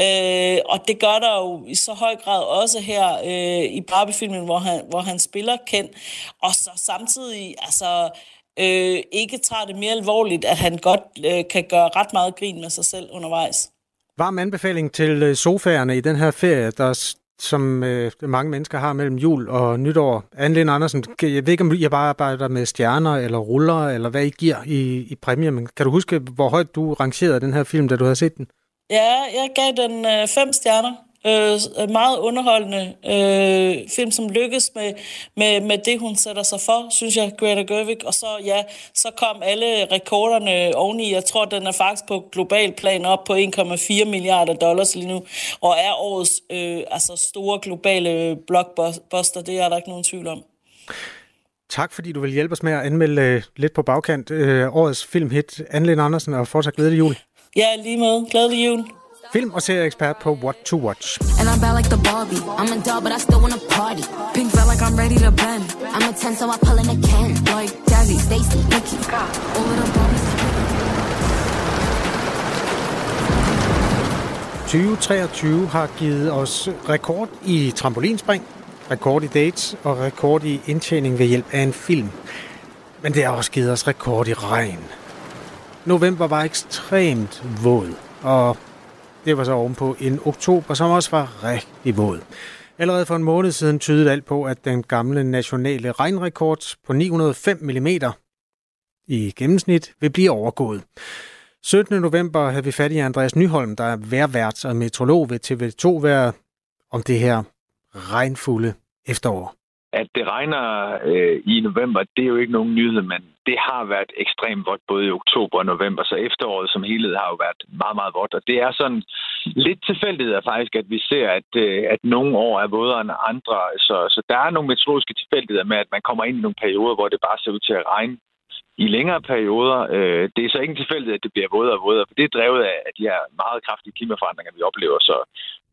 øh, og det gør der jo i så høj grad også her øh, i Barbie-filmen, hvor han, hvor han spiller kendt. Og så samtidig, altså øh, ikke tager det mere alvorligt, at han godt øh, kan gøre ret meget grin med sig selv undervejs.
Varm anbefaling til øh, sofaerne i den her ferie, der som øh, mange mennesker har mellem jul og nytår. Anne Andersen, kan- jeg ved ikke, om I bare arbejder med stjerner eller ruller, eller hvad I giver i, i præmie, men kan du huske, hvor højt du rangerede den her film, da du havde set den?
Ja, jeg gav den øh, fem stjerner. Øh, meget underholdende øh, film, som lykkes med, med, med det, hun sætter sig for, synes jeg, Greta Gerwig. Og så, ja, så kom alle rekorderne oveni. Jeg tror, den er faktisk på global plan op på 1,4 milliarder dollars lige nu, og er årets øh, altså store globale blockbuster. Det er der ikke nogen tvivl om.
Tak, fordi du vil hjælpe os med at anmelde øh, lidt på bagkant øh, årets filmhit. Anne Andersen, og fortsat glædelig jul.
Ja, lige med. Glædelig jul.
Film- og serieekspert på What to Watch.
And I'm bad like the Barbie. I'm a doll, but I still wanna party. Pink felt like I'm ready to bend. I'm a 10, so I pull in a can. Like Jazzy, Stacy, Nikki. All of the Barbies.
2023 har givet os rekord i trampolinspring, rekord i dates og rekord i indtjening ved hjælp af en film. Men det har også givet os rekord i regn. November var ekstremt våd, og det var så ovenpå en oktober, som også var rigtig våd. Allerede for en måned siden tydede alt på, at den gamle nationale regnrekord på 905 mm i gennemsnit vil blive overgået. 17. november havde vi fat i Andreas Nyholm, der er værvært og meteorolog ved TV2 vejr om det her regnfulde efterår.
At det regner øh, i november, det er jo ikke nogen nyhed, men det har været ekstremt vådt både i oktober og november, så efteråret som helhed har jo været meget, meget vådt. Og det er sådan lidt tilfældighed faktisk, at vi ser, at, øh, at nogle år er vådere end andre. Så, så der er nogle meteorologiske tilfældigheder med, at man kommer ind i nogle perioder, hvor det bare ser ud til at regne i længere perioder. Øh, det er så ikke tilfældigt, at det bliver vådere og vådere, for det er drevet af af de her meget kraftige klimaforandringer, vi oplever. Så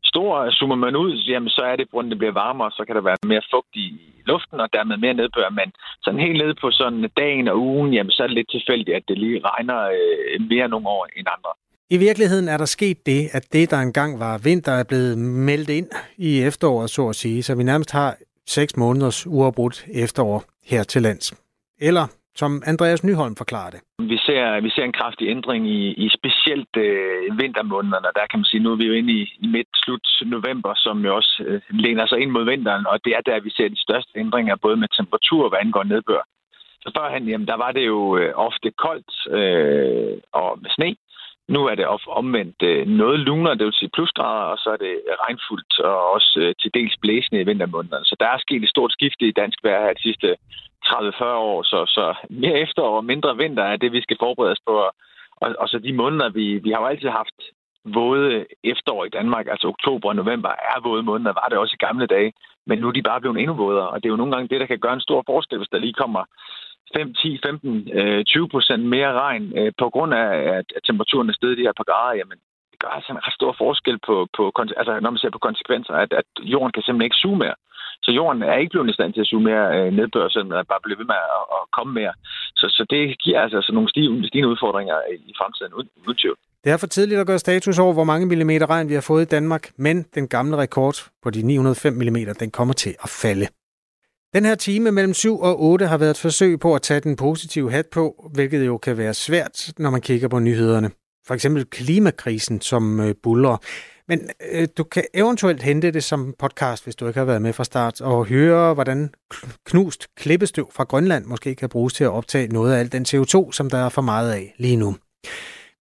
stor zoomer man ud, jamen, så er det, grunden det bliver varmere, så kan der være mere fugt i luften, og dermed mere nedbør. Men sådan helt nede på sådan dagen og ugen, jamen, så er det lidt tilfældigt, at det lige regner øh, mere nogle år end andre.
I virkeligheden er der sket det, at det, der engang var vinter, er blevet meldt ind i efteråret, så at sige. Så vi nærmest har seks måneders uafbrudt efterår her til lands. Eller som Andreas Nyholm forklarer det.
Vi ser, vi ser en kraftig ændring i, i specielt øh, vintermånederne. Der kan man sige, nu er vi jo inde i, i midt-slut november, som jo også øh, læner sig ind mod vinteren, og det er der, vi ser de største ændringer, både med temperatur og hvad angår nedbør. Så førhen, jamen, der var det jo øh, ofte koldt øh, og med sne. Nu er det omvendt øh, noget lunere, det vil sige plusgrader, og så er det regnfuldt og også øh, til dels blæsende i vintermånederne. Så der er sket et stort skifte i dansk vejr her de sidste 30-40 år, så, så mere efterår og mindre vinter er det, vi skal forberede os på. Og, og, så de måneder, vi, vi har jo altid haft våde efterår i Danmark, altså oktober og november er våde måneder, var det også i gamle dage, men nu er de bare blevet endnu vådere, og det er jo nogle gange det, der kan gøre en stor forskel, hvis der lige kommer 5, 10, 15, øh, 20 procent mere regn øh, på grund af, at, temperaturen er steget de her par grader, jamen det gør altså en ret stor forskel på, på altså, når man ser på konsekvenser, at, at jorden kan simpelthen ikke suge mere. Så jorden er ikke blevet i stand til at suge mere øh, nedbør, selvom den bare bliver ved med at, at komme mere. Så, så det giver altså sådan nogle stigende, stigende udfordringer i fremtiden, uden, uden tvivl.
Det er for tidligt at gøre status over, hvor mange millimeter regn vi har fået i Danmark, men den gamle rekord på de 905 mm, den kommer til at falde. Den her time mellem 7 og 8 har været et forsøg på at tage den positive hat på, hvilket jo kan være svært, når man kigger på nyhederne. For eksempel klimakrisen, som øh, buller. Men øh, du kan eventuelt hente det som podcast, hvis du ikke har været med fra start, og høre, hvordan knust klippestøv fra Grønland måske kan bruges til at optage noget af al den CO2, som der er for meget af lige nu.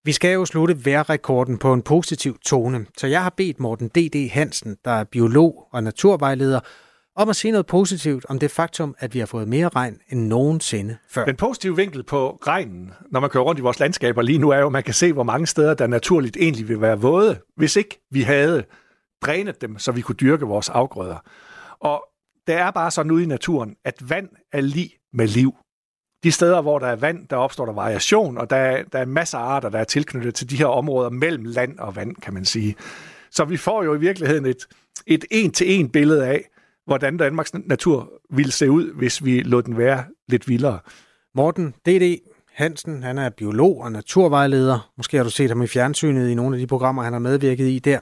Vi skal jo slutte vejrrekorden på en positiv tone, så jeg har bedt Morten D.D. Hansen, der er biolog og naturvejleder, om at sige noget positivt om det faktum, at vi har fået mere regn end nogensinde før.
Den positive vinkel på regnen, når man kører rundt i vores landskaber lige nu, er jo, at man kan se, hvor mange steder, der naturligt egentlig vil være våde, hvis ikke vi havde drænet dem, så vi kunne dyrke vores afgrøder. Og det er bare sådan ude i naturen, at vand er lige med liv. De steder, hvor der er vand, der opstår der variation, og der er, der er masser af arter, der er tilknyttet til de her områder mellem land og vand, kan man sige. Så vi får jo i virkeligheden et, et en-til-en billede af, hvordan Danmarks natur ville se ud, hvis vi lod den være lidt vildere.
Morten D.D. Hansen, han er biolog og naturvejleder. Måske har du set ham i fjernsynet i nogle af de programmer, han har medvirket i der.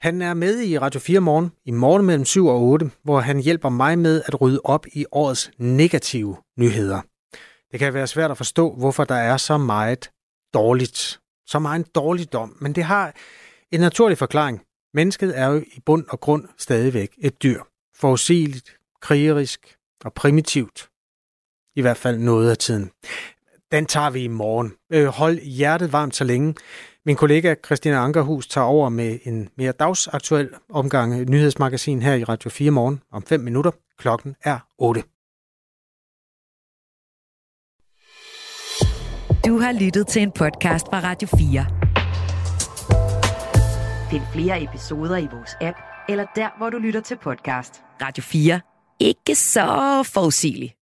Han er med i Radio 4 morgen i morgen mellem 7 og 8, hvor han hjælper mig med at rydde op i årets negative nyheder. Det kan være svært at forstå, hvorfor der er så meget dårligt. Så meget dårligdom, men det har en naturlig forklaring. Mennesket er jo i bund og grund stadigvæk et dyr. Forudsigeligt, krigerisk og primitivt. I hvert fald noget af tiden. Den tager vi i morgen. Øh, hold hjertet varmt så længe. Min kollega Christina Ankerhus tager over med en mere dagsaktuel omgang nyhedsmagasin her i Radio 4 morgen om 5 minutter. Klokken er 8.
Du har lyttet til en podcast fra Radio 4.
Find flere episoder i vores app, eller der, hvor du lytter til podcast.
Radio 4. Ikke så forudsigelig.